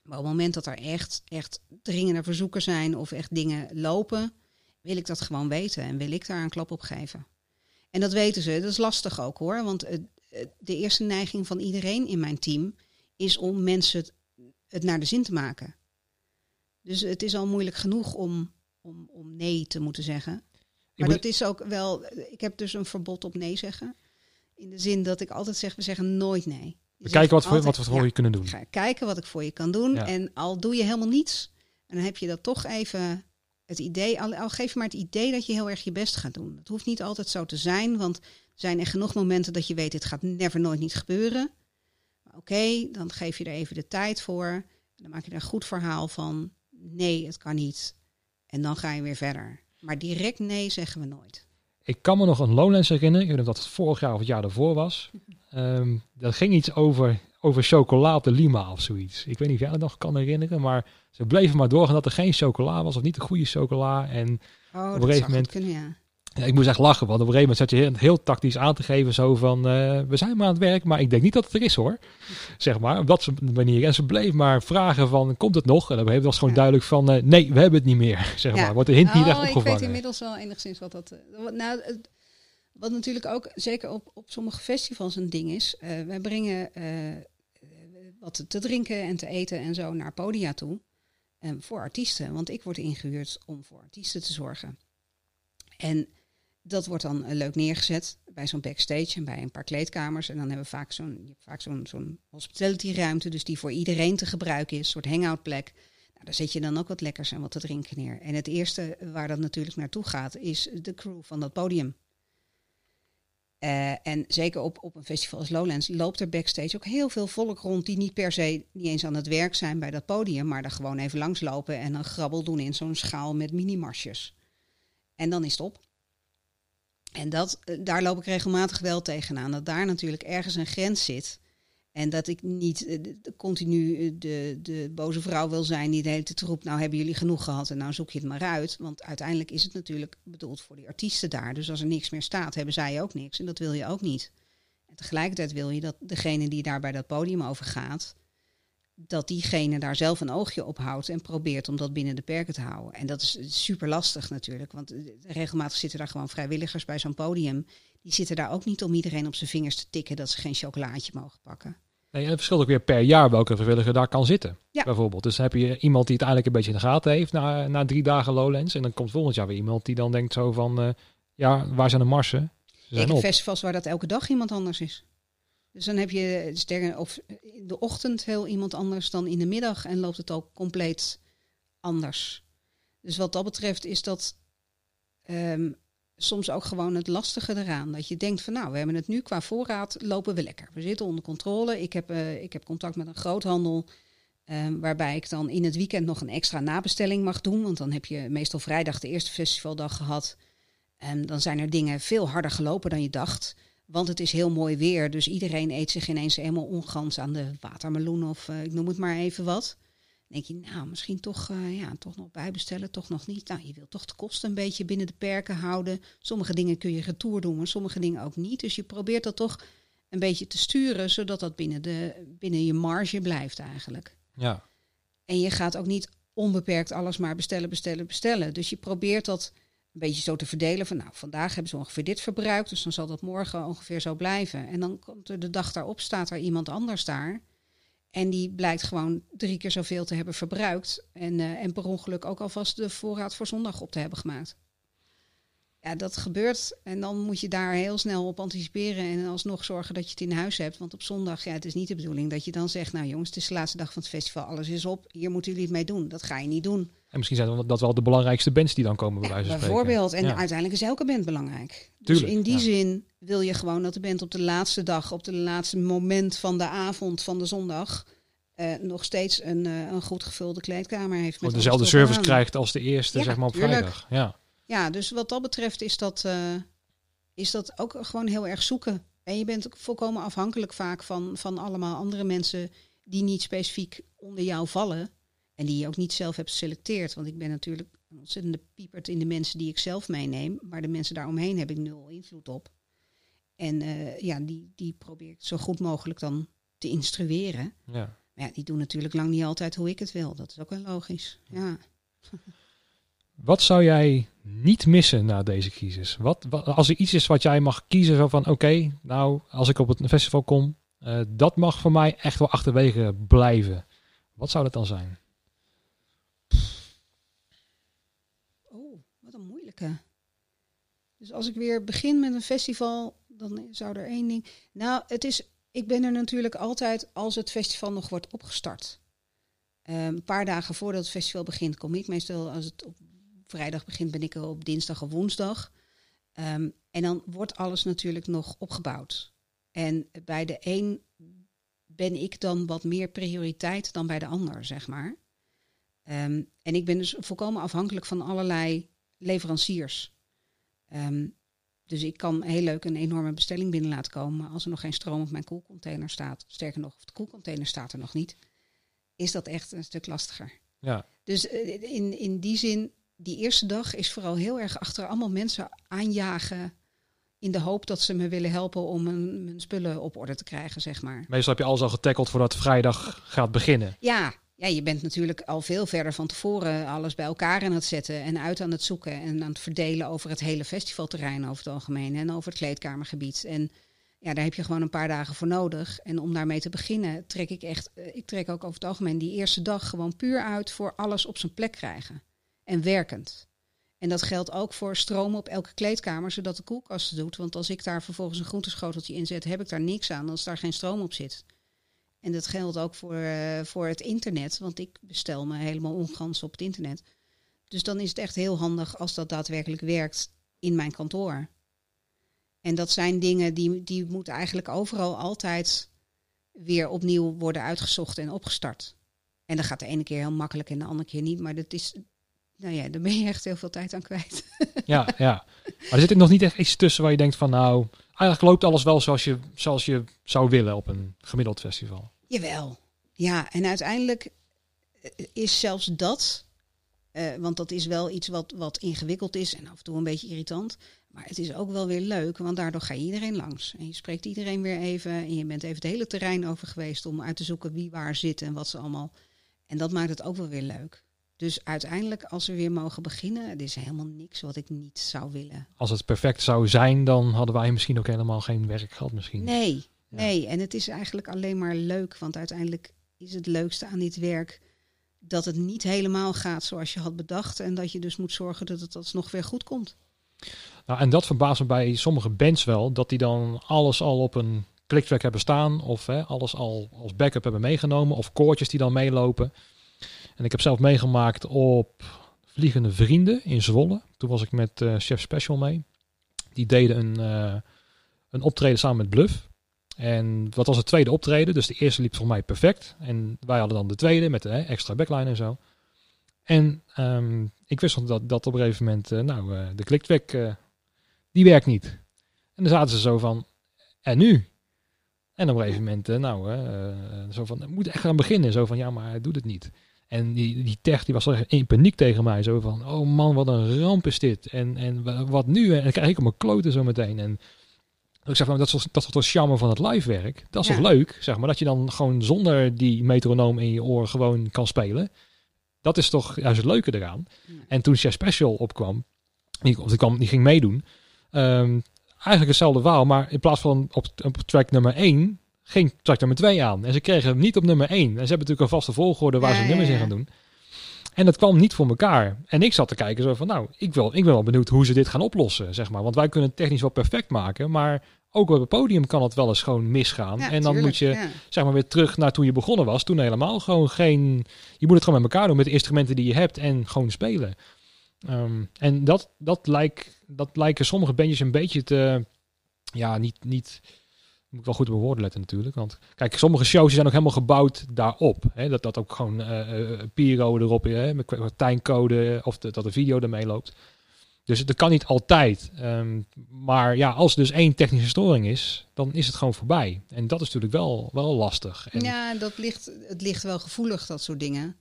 Speaker 1: Maar op het moment dat er echt, echt dringende verzoeken zijn of echt dingen lopen, wil ik dat gewoon weten en wil ik daar een klap op geven. En dat weten ze. Dat is lastig ook hoor. Want uh, de eerste neiging van iedereen in mijn team is om mensen het, het naar de zin te maken. Dus het is al moeilijk genoeg om, om, om nee te moeten zeggen. Maar dat is ook wel. Ik heb dus een verbod op nee zeggen. In de zin dat ik altijd zeg: we zeggen nooit nee. Je
Speaker 2: We kijken wat, wat we voor
Speaker 1: ja.
Speaker 2: je kunnen doen.
Speaker 1: Ga kijken wat ik voor je kan doen.
Speaker 2: Ja.
Speaker 1: En al doe je helemaal niets, en dan heb je dat toch even het idee, al, al geef je maar het idee dat je heel erg je best gaat doen. Het hoeft niet altijd zo te zijn, want er zijn er genoeg momenten dat je weet, dit gaat never nooit niet gebeuren. Oké, dan geef je er even de tijd voor. En dan maak je er een goed verhaal van. Nee, het kan niet. En dan ga je weer verder. Maar direct nee zeggen we nooit.
Speaker 2: Ik kan me nog een Lowlands herinneren. Ik weet niet of dat het vorig jaar of het jaar daarvoor was. Ehm, dat ging iets over, over chocola op de Lima of zoiets. Ik weet niet of jij dat nog kan herinneren. Maar ze bleven maar doorgaan dat er geen chocola was of niet de goede chocola. En
Speaker 1: Oh,
Speaker 2: een
Speaker 1: dat
Speaker 2: gegeven moment-
Speaker 1: kunnen, ja.
Speaker 2: Ik moest echt lachen. Want op een gegeven moment zat je heel, heel tactisch aan te geven. Zo van, eh, we zijn maar aan het werk. Maar ik denk niet dat het er is hoor. Zeg maar, op dat soort manier. En ze bleef maar vragen van, komt het nog? En dan was gewoon
Speaker 1: Ja.
Speaker 2: duidelijk van, eh, nee, we hebben het niet meer. Zeg
Speaker 1: Ja.
Speaker 2: maar, wordt de hint niet echt
Speaker 1: Oh, ik
Speaker 2: opgevangen.
Speaker 1: weet inmiddels wel enigszins wat dat... eh, wat- nou, wat natuurlijk ook, zeker op, op sommige festivals een ding is. eh, wij brengen wat te drinken en te eten en zo naar podia toe. eh, voor artiesten. Want ik word ingehuurd om voor artiesten te zorgen. En dat wordt dan eh, leuk neergezet bij zo'n backstage en bij een paar kleedkamers. En dan hebben we vaak zo'n zo'n zo'n hospitality ruimte, dus die voor iedereen te gebruiken is, een soort hangoutplek. Nou, daar zet je dan ook wat lekkers en wat te drinken neer. En het eerste waar dat natuurlijk naartoe gaat, is de crew van dat podium. Eh, en zeker op, op een festival als Lowlands loopt er backstage ook heel veel volk rond die niet per se niet eens aan het werk zijn bij dat podium, maar daar gewoon even langslopen en een grabbel doen in zo'n schaal met mini-marsjes. En dan is het op. En dat, eh, daar loop ik regelmatig wel tegenaan. Dat daar natuurlijk ergens een grens zit. En dat ik niet eh, continu eh, de, de boze vrouw wil zijn die de hele tijd roept... nou hebben jullie genoeg gehad en nou zoek je het maar uit. Want uiteindelijk is het natuurlijk bedoeld voor die artiesten daar. Dus als er niks meer staat, hebben zij ook niks. En dat wil je ook niet. En tegelijkertijd wil je dat degene die daar bij dat podium over gaat... dat diegene daar zelf een oogje op houdt en probeert om dat binnen de perken te houden. En dat is super lastig natuurlijk, want eh, regelmatig zitten daar gewoon vrijwilligers bij zo'n podium. Die zitten daar ook niet om iedereen op zijn vingers te tikken dat ze geen chocolaatje mogen pakken.
Speaker 2: Nee, en het verschilt ook weer per jaar welke vrijwilliger daar kan zitten.
Speaker 1: Ja.
Speaker 2: Bijvoorbeeld. Dus dan heb je iemand die het eigenlijk een beetje in de gaten heeft na, na drie dagen Lowlands. En dan komt volgend jaar weer iemand die dan denkt zo van, eh, ja, waar zijn de marsen? Ze
Speaker 1: Ik
Speaker 2: zijn
Speaker 1: festivals waar dat elke dag iemand anders is. Dus dan heb je sterren of in de ochtend heel iemand anders dan in de middag en loopt het ook compleet anders. Dus wat dat betreft is dat ehm, soms ook gewoon het lastige eraan. Dat je denkt van nou, we hebben het nu qua voorraad, lopen we lekker. We zitten onder controle. Ik heb, uh, ik heb contact met een groothandel. Um, waarbij ik dan in het weekend nog een extra nabestelling mag doen. Want dan heb je meestal vrijdag de eerste festivaldag gehad. En dan zijn er dingen veel harder gelopen dan je dacht. Want het is heel mooi weer. Dus iedereen eet zich ineens helemaal ongans aan de watermeloen of uh, ik noem het maar even wat. Dan denk je, nou, misschien toch, uh, ja, toch nog bijbestellen, toch nog niet. Nou, je wilt toch de kosten een beetje binnen de perken houden. Sommige dingen kun je retour doen, maar sommige dingen ook niet. Dus je probeert dat toch een beetje te sturen, zodat dat binnen, de, binnen je marge blijft eigenlijk.
Speaker 2: Ja.
Speaker 1: En je gaat ook niet onbeperkt alles maar bestellen, bestellen, bestellen. Dus je probeert dat een beetje zo te verdelen van nou, vandaag hebben ze ongeveer dit verbruikt, dus dan zal dat morgen ongeveer zo blijven. En dan komt er de dag daarop, staat er iemand anders daar. En die blijkt gewoon drie keer zoveel te hebben verbruikt. En, uh, en per ongeluk ook alvast de voorraad voor zondag op te hebben gemaakt. Ja, dat gebeurt. En dan moet je daar heel snel op anticiperen. En alsnog zorgen dat je het in huis hebt. Want op zondag, ja, het is niet de bedoeling dat je dan zegt... nou jongens, het is de laatste dag van het festival, alles is op. Hier moeten jullie het mee doen. Dat ga je niet doen.
Speaker 2: En misschien zijn dat wel de belangrijkste bands die dan komen bij wijze van
Speaker 1: spreken. Bijvoorbeeld. En ja. uiteindelijk is elke band belangrijk.
Speaker 2: Tuurlijk,
Speaker 1: dus in die
Speaker 2: ja.
Speaker 1: zin wil je gewoon dat de band op de laatste dag... op de laatste moment van de avond van de zondag... Uh, nog steeds een, uh, een goed gevulde kleedkamer heeft. Met
Speaker 2: dezelfde service krijgt als de eerste, zeg maar, op
Speaker 1: tuurlijk.
Speaker 2: vrijdag. Ja.
Speaker 1: Ja, dus wat dat betreft is dat, uh, is dat ook gewoon heel erg zoeken. En je bent ook volkomen afhankelijk vaak van, van allemaal andere mensen die niet specifiek onder jou vallen. En die je ook niet zelf hebt geselecteerd. Want ik ben natuurlijk een ontzettende piepert in de mensen die ik zelf meeneem. Maar de mensen daaromheen heb ik nul invloed op. En ja, die, die probeer ik zo goed mogelijk dan te instrueren.
Speaker 2: ja.
Speaker 1: Maar ja, die doen natuurlijk lang niet altijd hoe ik het wil. Dat is ook wel logisch. Ja.
Speaker 2: Wat zou jij niet missen na deze crisis? Wat, als er iets is wat jij mag kiezen, zo van oké, nou, als ik op het festival kom, uh, dat mag voor mij echt wel achterwege blijven. Wat zou dat dan zijn?
Speaker 1: Oh, wat een moeilijke. Dus als ik weer begin met een festival, dan zou er één ding. Nou, het is ik ben er natuurlijk altijd als het festival nog wordt opgestart. Um, een paar dagen voordat het festival begint, kom ik meestal als het op vrijdag begint, ben ik er op dinsdag of woensdag. Um, en dan wordt alles natuurlijk nog opgebouwd. En bij de een ben ik dan wat meer prioriteit dan bij de ander, zeg maar. Um, en ik ben dus volkomen afhankelijk van allerlei leveranciers. Dus ik kan heel leuk een enorme bestelling binnen laten komen. Maar als er nog geen stroom op mijn koelcontainer staat, sterker nog, of de koelcontainer staat er nog niet, is dat echt een stuk lastiger.
Speaker 2: Ja.
Speaker 1: Dus in, in die zin, die eerste dag is vooral heel erg achter allemaal mensen aanjagen. In de hoop dat ze me willen helpen om mijn, mijn spullen op orde te krijgen, zeg maar.
Speaker 2: Meestal heb je alles al getackeld voordat vrijdag gaat beginnen.
Speaker 1: Ja, ja, je bent natuurlijk al veel verder van tevoren alles bij elkaar aan het zetten en uit aan het zoeken en aan het verdelen over het hele festivalterrein over het algemeen en over het kleedkamergebied. En ja, daar heb je gewoon een paar dagen voor nodig. En om daarmee te beginnen trek ik echt, ik trek ook over het algemeen die eerste dag gewoon puur uit voor alles op zijn plek krijgen. En werkend. En dat geldt ook voor stroom op elke kleedkamer, zodat de koelkast het doet. Want als ik daar vervolgens een groenteschoteltje in zet, heb ik daar niks aan als daar geen stroom op zit. En dat geldt ook voor, uh, voor het internet, want ik bestel me helemaal ongans op het internet. Dus dan is het echt heel handig als dat daadwerkelijk werkt in mijn kantoor. En dat zijn dingen die, die moeten eigenlijk overal altijd weer opnieuw worden uitgezocht en opgestart. En dat gaat de ene keer heel makkelijk en de andere keer niet. Maar dat is, nou ja, daar ben je echt heel veel tijd aan kwijt.
Speaker 2: Ja, ja. Maar er zit er nog niet echt iets tussen waar je denkt van nou, eigenlijk loopt alles wel zoals je, zoals je zou willen op een gemiddeld festival.
Speaker 1: Jawel. Ja, en uiteindelijk is zelfs dat, uh, want dat is wel iets wat, wat ingewikkeld is en af en toe een beetje irritant. Maar het is ook wel weer leuk, want daardoor ga je iedereen langs. En je spreekt iedereen weer even. En je bent even het hele terrein over geweest om uit te zoeken wie waar zit en wat ze allemaal. En dat maakt het ook wel weer leuk. Dus uiteindelijk, als we weer mogen beginnen, er is helemaal niks wat ik niet zou willen.
Speaker 2: Als het perfect zou zijn, dan hadden wij misschien ook helemaal geen werk gehad misschien.
Speaker 1: Nee, ja. nee. En het is eigenlijk alleen maar leuk, want uiteindelijk is het leukste aan dit werk dat het niet helemaal gaat zoals je had bedacht. En dat je dus moet zorgen dat het alsnog weer goed komt.
Speaker 2: Nou, en dat verbaast me bij sommige bands wel, dat die dan alles al op een clicktrack hebben staan of hè, alles al als backup hebben meegenomen of koortjes die dan meelopen. En ik heb zelf meegemaakt op Vliegende Vrienden in Zwolle. Toen was ik met eh, Chef Special mee. Die deden een, eh, een optreden samen met Bluff. En wat was het tweede optreden? Dus de eerste liep voor mij perfect. En wij hadden dan de tweede met de hè, extra backline en zo. En ehm, ik wist dat, dat op een gegeven moment, eh, nou, uh, de clicktrack, uh, die werkt niet. En dan zaten ze zo van, en nu? En op een gegeven moment, nou, zo van, moet echt gaan beginnen. Zo van, ja, maar hij doet het niet. En die, die tech die was echt in paniek tegen mij. Zo van, oh man, wat een ramp is dit. En, en wat nu? En dan krijg ik op mijn kloten zo meteen. En ik zeg van, dat is, dat is toch het charme van het live werk. Dat is ja. toch leuk, zeg maar. Dat je dan gewoon zonder die metronoom in je oor gewoon kan spelen. Dat is toch juist het leuke eraan. Ja. En toen Chef Special opkwam, die, of die, kwam, die ging meedoen. Um, eigenlijk hetzelfde verhaal, maar in plaats van op, op track nummer 1 ging track nummer 2 aan. En ze kregen hem niet op nummer 1. En ze hebben natuurlijk een vaste volgorde waar ja, ze nummers in gaan doen. En dat kwam niet voor elkaar. En ik zat te kijken zo van, nou, ik, wil, ik ben wel benieuwd hoe ze dit gaan oplossen, zeg maar. Want wij kunnen het technisch wel perfect maken, maar ook op het podium kan het wel eens gewoon misgaan.
Speaker 1: Ja,
Speaker 2: en dan
Speaker 1: tuurlijk,
Speaker 2: moet je,
Speaker 1: ja.
Speaker 2: zeg maar, weer terug naar toen je begonnen was. Toen helemaal gewoon geen... Je moet het gewoon met elkaar doen, met de instrumenten die je hebt en gewoon spelen. Um, en dat, dat, lijkt, dat lijken sommige bandjes een beetje te... Ja, niet... niet moet ik wel goed op mijn woorden letten natuurlijk. Want kijk, sommige shows zijn ook helemaal gebouwd daarop. Hè? Dat dat ook gewoon uh, uh, Piro erop is, hè? met kwartijncode of dat de video ermee loopt. Dus dat kan niet altijd. Um, maar ja, als dus één technische storing is, dan is het gewoon voorbij. En dat is natuurlijk wel, wel lastig. En
Speaker 1: Ja, dat ligt, het ligt wel gevoelig, dat soort dingen.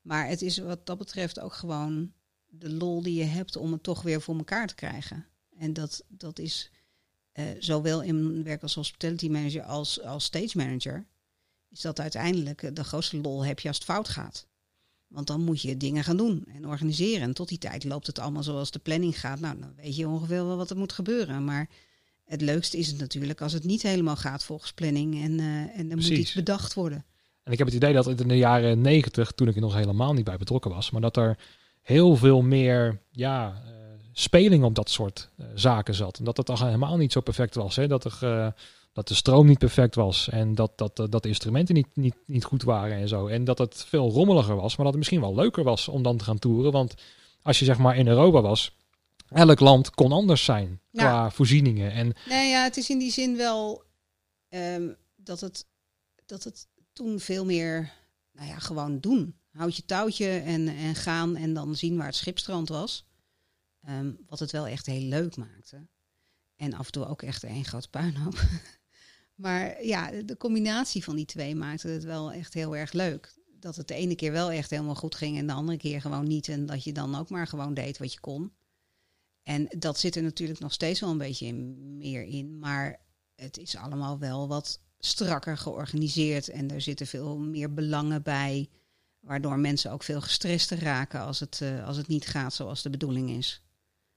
Speaker 1: Maar het is wat dat betreft ook gewoon de lol die je hebt om het toch weer voor elkaar te krijgen. En dat, dat is uh, zowel in werk als hospitality manager als, als stage manager. Is dat uiteindelijk de grootste lol heb je als het fout gaat. Want dan moet je dingen gaan doen en organiseren. En tot die tijd loopt het allemaal zoals de planning gaat. Nou, dan weet je ongeveer wel wat er moet gebeuren. Maar het leukste is het natuurlijk als het niet helemaal gaat volgens planning. En, uh, en er
Speaker 2: Precies.
Speaker 1: moet iets bedacht worden.
Speaker 2: En ik heb het idee dat in de jaren negentig, toen ik er nog helemaal niet bij betrokken was, maar dat er heel veel meer ja, uh, speling op dat soort uh, zaken zat. En dat het al helemaal niet zo perfect was. Hè? Dat, er, uh, dat de stroom niet perfect was en dat, dat, dat de instrumenten niet, niet, niet goed waren en zo. En dat het veel rommeliger was, maar dat het misschien wel leuker was om dan te gaan toeren. Want als je zeg maar in Europa was, elk land kon anders zijn ja. qua voorzieningen. En
Speaker 1: nee, ja, het is in die zin wel um, dat, het, dat het toen veel meer, nou ja, gewoon doen. Houd je touwtje en, en gaan en dan zien waar het schipstrand was. Um, wat het wel echt heel leuk maakte. En af en toe ook echt een groot puinhoop. maar ja, de combinatie van die twee maakte het wel echt heel erg leuk. Dat het de ene keer wel echt helemaal goed ging en de andere keer gewoon niet. En dat je dan ook maar gewoon deed wat je kon. En dat zit er natuurlijk nog steeds wel een beetje in, meer in. Maar het is allemaal wel wat strakker georganiseerd. En er zitten veel meer belangen bij. Waardoor mensen ook veel gestrester raken als het, uh, als het niet gaat zoals de bedoeling is.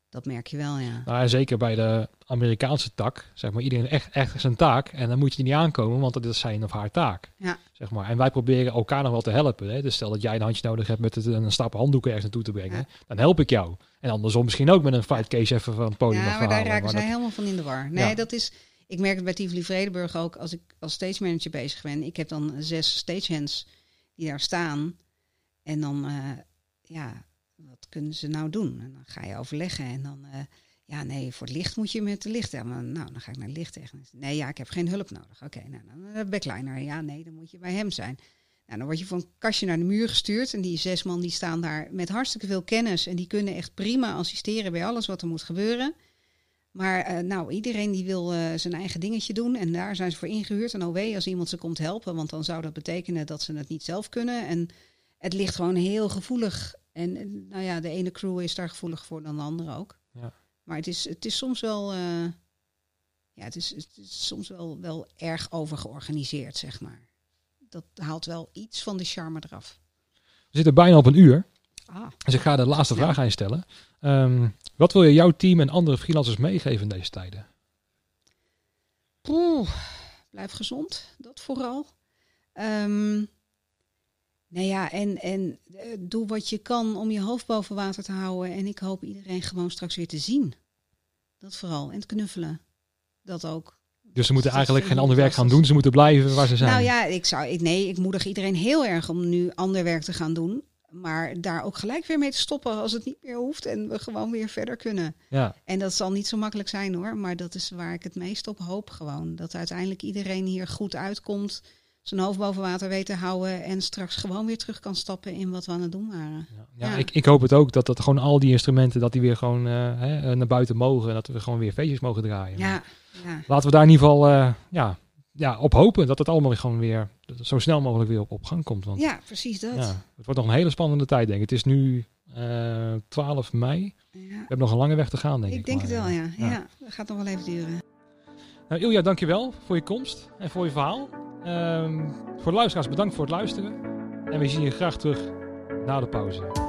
Speaker 1: Dat merk je wel, ja.
Speaker 2: Nou, zeker bij de Amerikaanse tak, zeg maar, iedereen echt, echt zijn taak. En dan moet je niet aankomen, want dat is zijn of haar taak.
Speaker 1: Ja.
Speaker 2: Zeg maar. En wij proberen elkaar nog wel te helpen. Hè? Dus stel dat jij een handje nodig hebt met het, een stapel handdoeken ergens naartoe te brengen, ja. dan help ik jou. En andersom misschien ook met een fight case even van het podium
Speaker 1: Ja, maar daar raken
Speaker 2: maar
Speaker 1: zij
Speaker 2: dat...
Speaker 1: helemaal van in de war. Nee, ja. dat is... Ik merk het bij Tivoli Vredenburg ook, als ik als stage manager bezig ben. Ik heb dan zes stagehands die daar staan. En dan, uh, ja, kunnen ze nou doen? En dan ga je overleggen en dan, uh, ja, nee, voor het licht moet je met de licht. Nou, dan ga ik naar lichttechnisch. Nee, ja, ik heb geen hulp nodig. Oké, okay, nou, dan de backliner. Ja, nee, dan moet je bij hem zijn. Nou, dan word je van een kastje naar de muur gestuurd. En die zes man die staan daar met hartstikke veel kennis. En die kunnen echt prima assisteren bij alles wat er moet gebeuren. Maar uh, nou, iedereen die wil zijn eigen dingetje doen. En daar zijn ze voor ingehuurd. En OW als iemand ze komt helpen. Want dan zou dat betekenen dat ze het niet zelf kunnen. En het ligt gewoon heel gevoelig. En nou ja, de ene crew is daar gevoelig voor dan de andere ook.
Speaker 2: Ja.
Speaker 1: Maar het is, het is soms wel... Uh, ja, het is, het is soms wel, wel erg overgeorganiseerd, zeg maar. Dat haalt wel iets van de charme eraf.
Speaker 2: We zitten bijna op een uur.
Speaker 1: Ah.
Speaker 2: Dus ik ga de laatste vraag aan je stellen. Um, wat wil je jouw team en andere freelancers meegeven in deze tijden?
Speaker 1: Poeh, blijf gezond, dat vooral. Um, nou ja, en, en uh, doe wat je kan om je hoofd boven water te houden. En ik hoop iedereen gewoon straks weer te zien. Dat vooral. En het knuffelen. Dat ook.
Speaker 2: Dus ze moeten eigenlijk geen ander werk gaan doen. Ze moeten blijven waar ze zijn.
Speaker 1: Nou ja, ik zou, ik, nee, ik moedig iedereen heel erg om nu ander werk te gaan doen. Maar daar ook gelijk weer mee te stoppen als het niet meer hoeft en we gewoon weer verder kunnen.
Speaker 2: ja.
Speaker 1: En dat zal niet zo makkelijk zijn hoor, maar dat is waar ik het meest op hoop gewoon. Dat uiteindelijk iedereen hier goed uitkomt, zijn hoofd boven water weet te houden en straks gewoon weer terug kan stappen in wat we aan het doen waren.
Speaker 2: Ja, ja,
Speaker 1: Ja.
Speaker 2: Ik, ik hoop het ook dat, dat gewoon al die instrumenten dat die weer gewoon eh, hè, naar buiten mogen en dat we gewoon weer feestjes mogen draaien.
Speaker 1: Ja, ja.
Speaker 2: Laten we daar in ieder geval eh, ja, ja, op hopen dat het allemaal gewoon weer zo snel mogelijk weer op, op gang komt. Want
Speaker 1: ja precies dat.
Speaker 2: ja, het wordt nog een hele spannende tijd, denk ik. Het is nu eh 12 mei. We hebben nog een lange weg te gaan, denk ik.
Speaker 1: Ik denk
Speaker 2: maar,
Speaker 1: het wel,
Speaker 2: eh,
Speaker 1: ja.
Speaker 2: ja.
Speaker 1: ja. Dat gaat nog wel even duren.
Speaker 2: Nou, Ilja, dankjewel voor je komst en voor je verhaal. Ehm, voor de luisteraars, bedankt voor het luisteren. En we zien je graag terug na de pauze.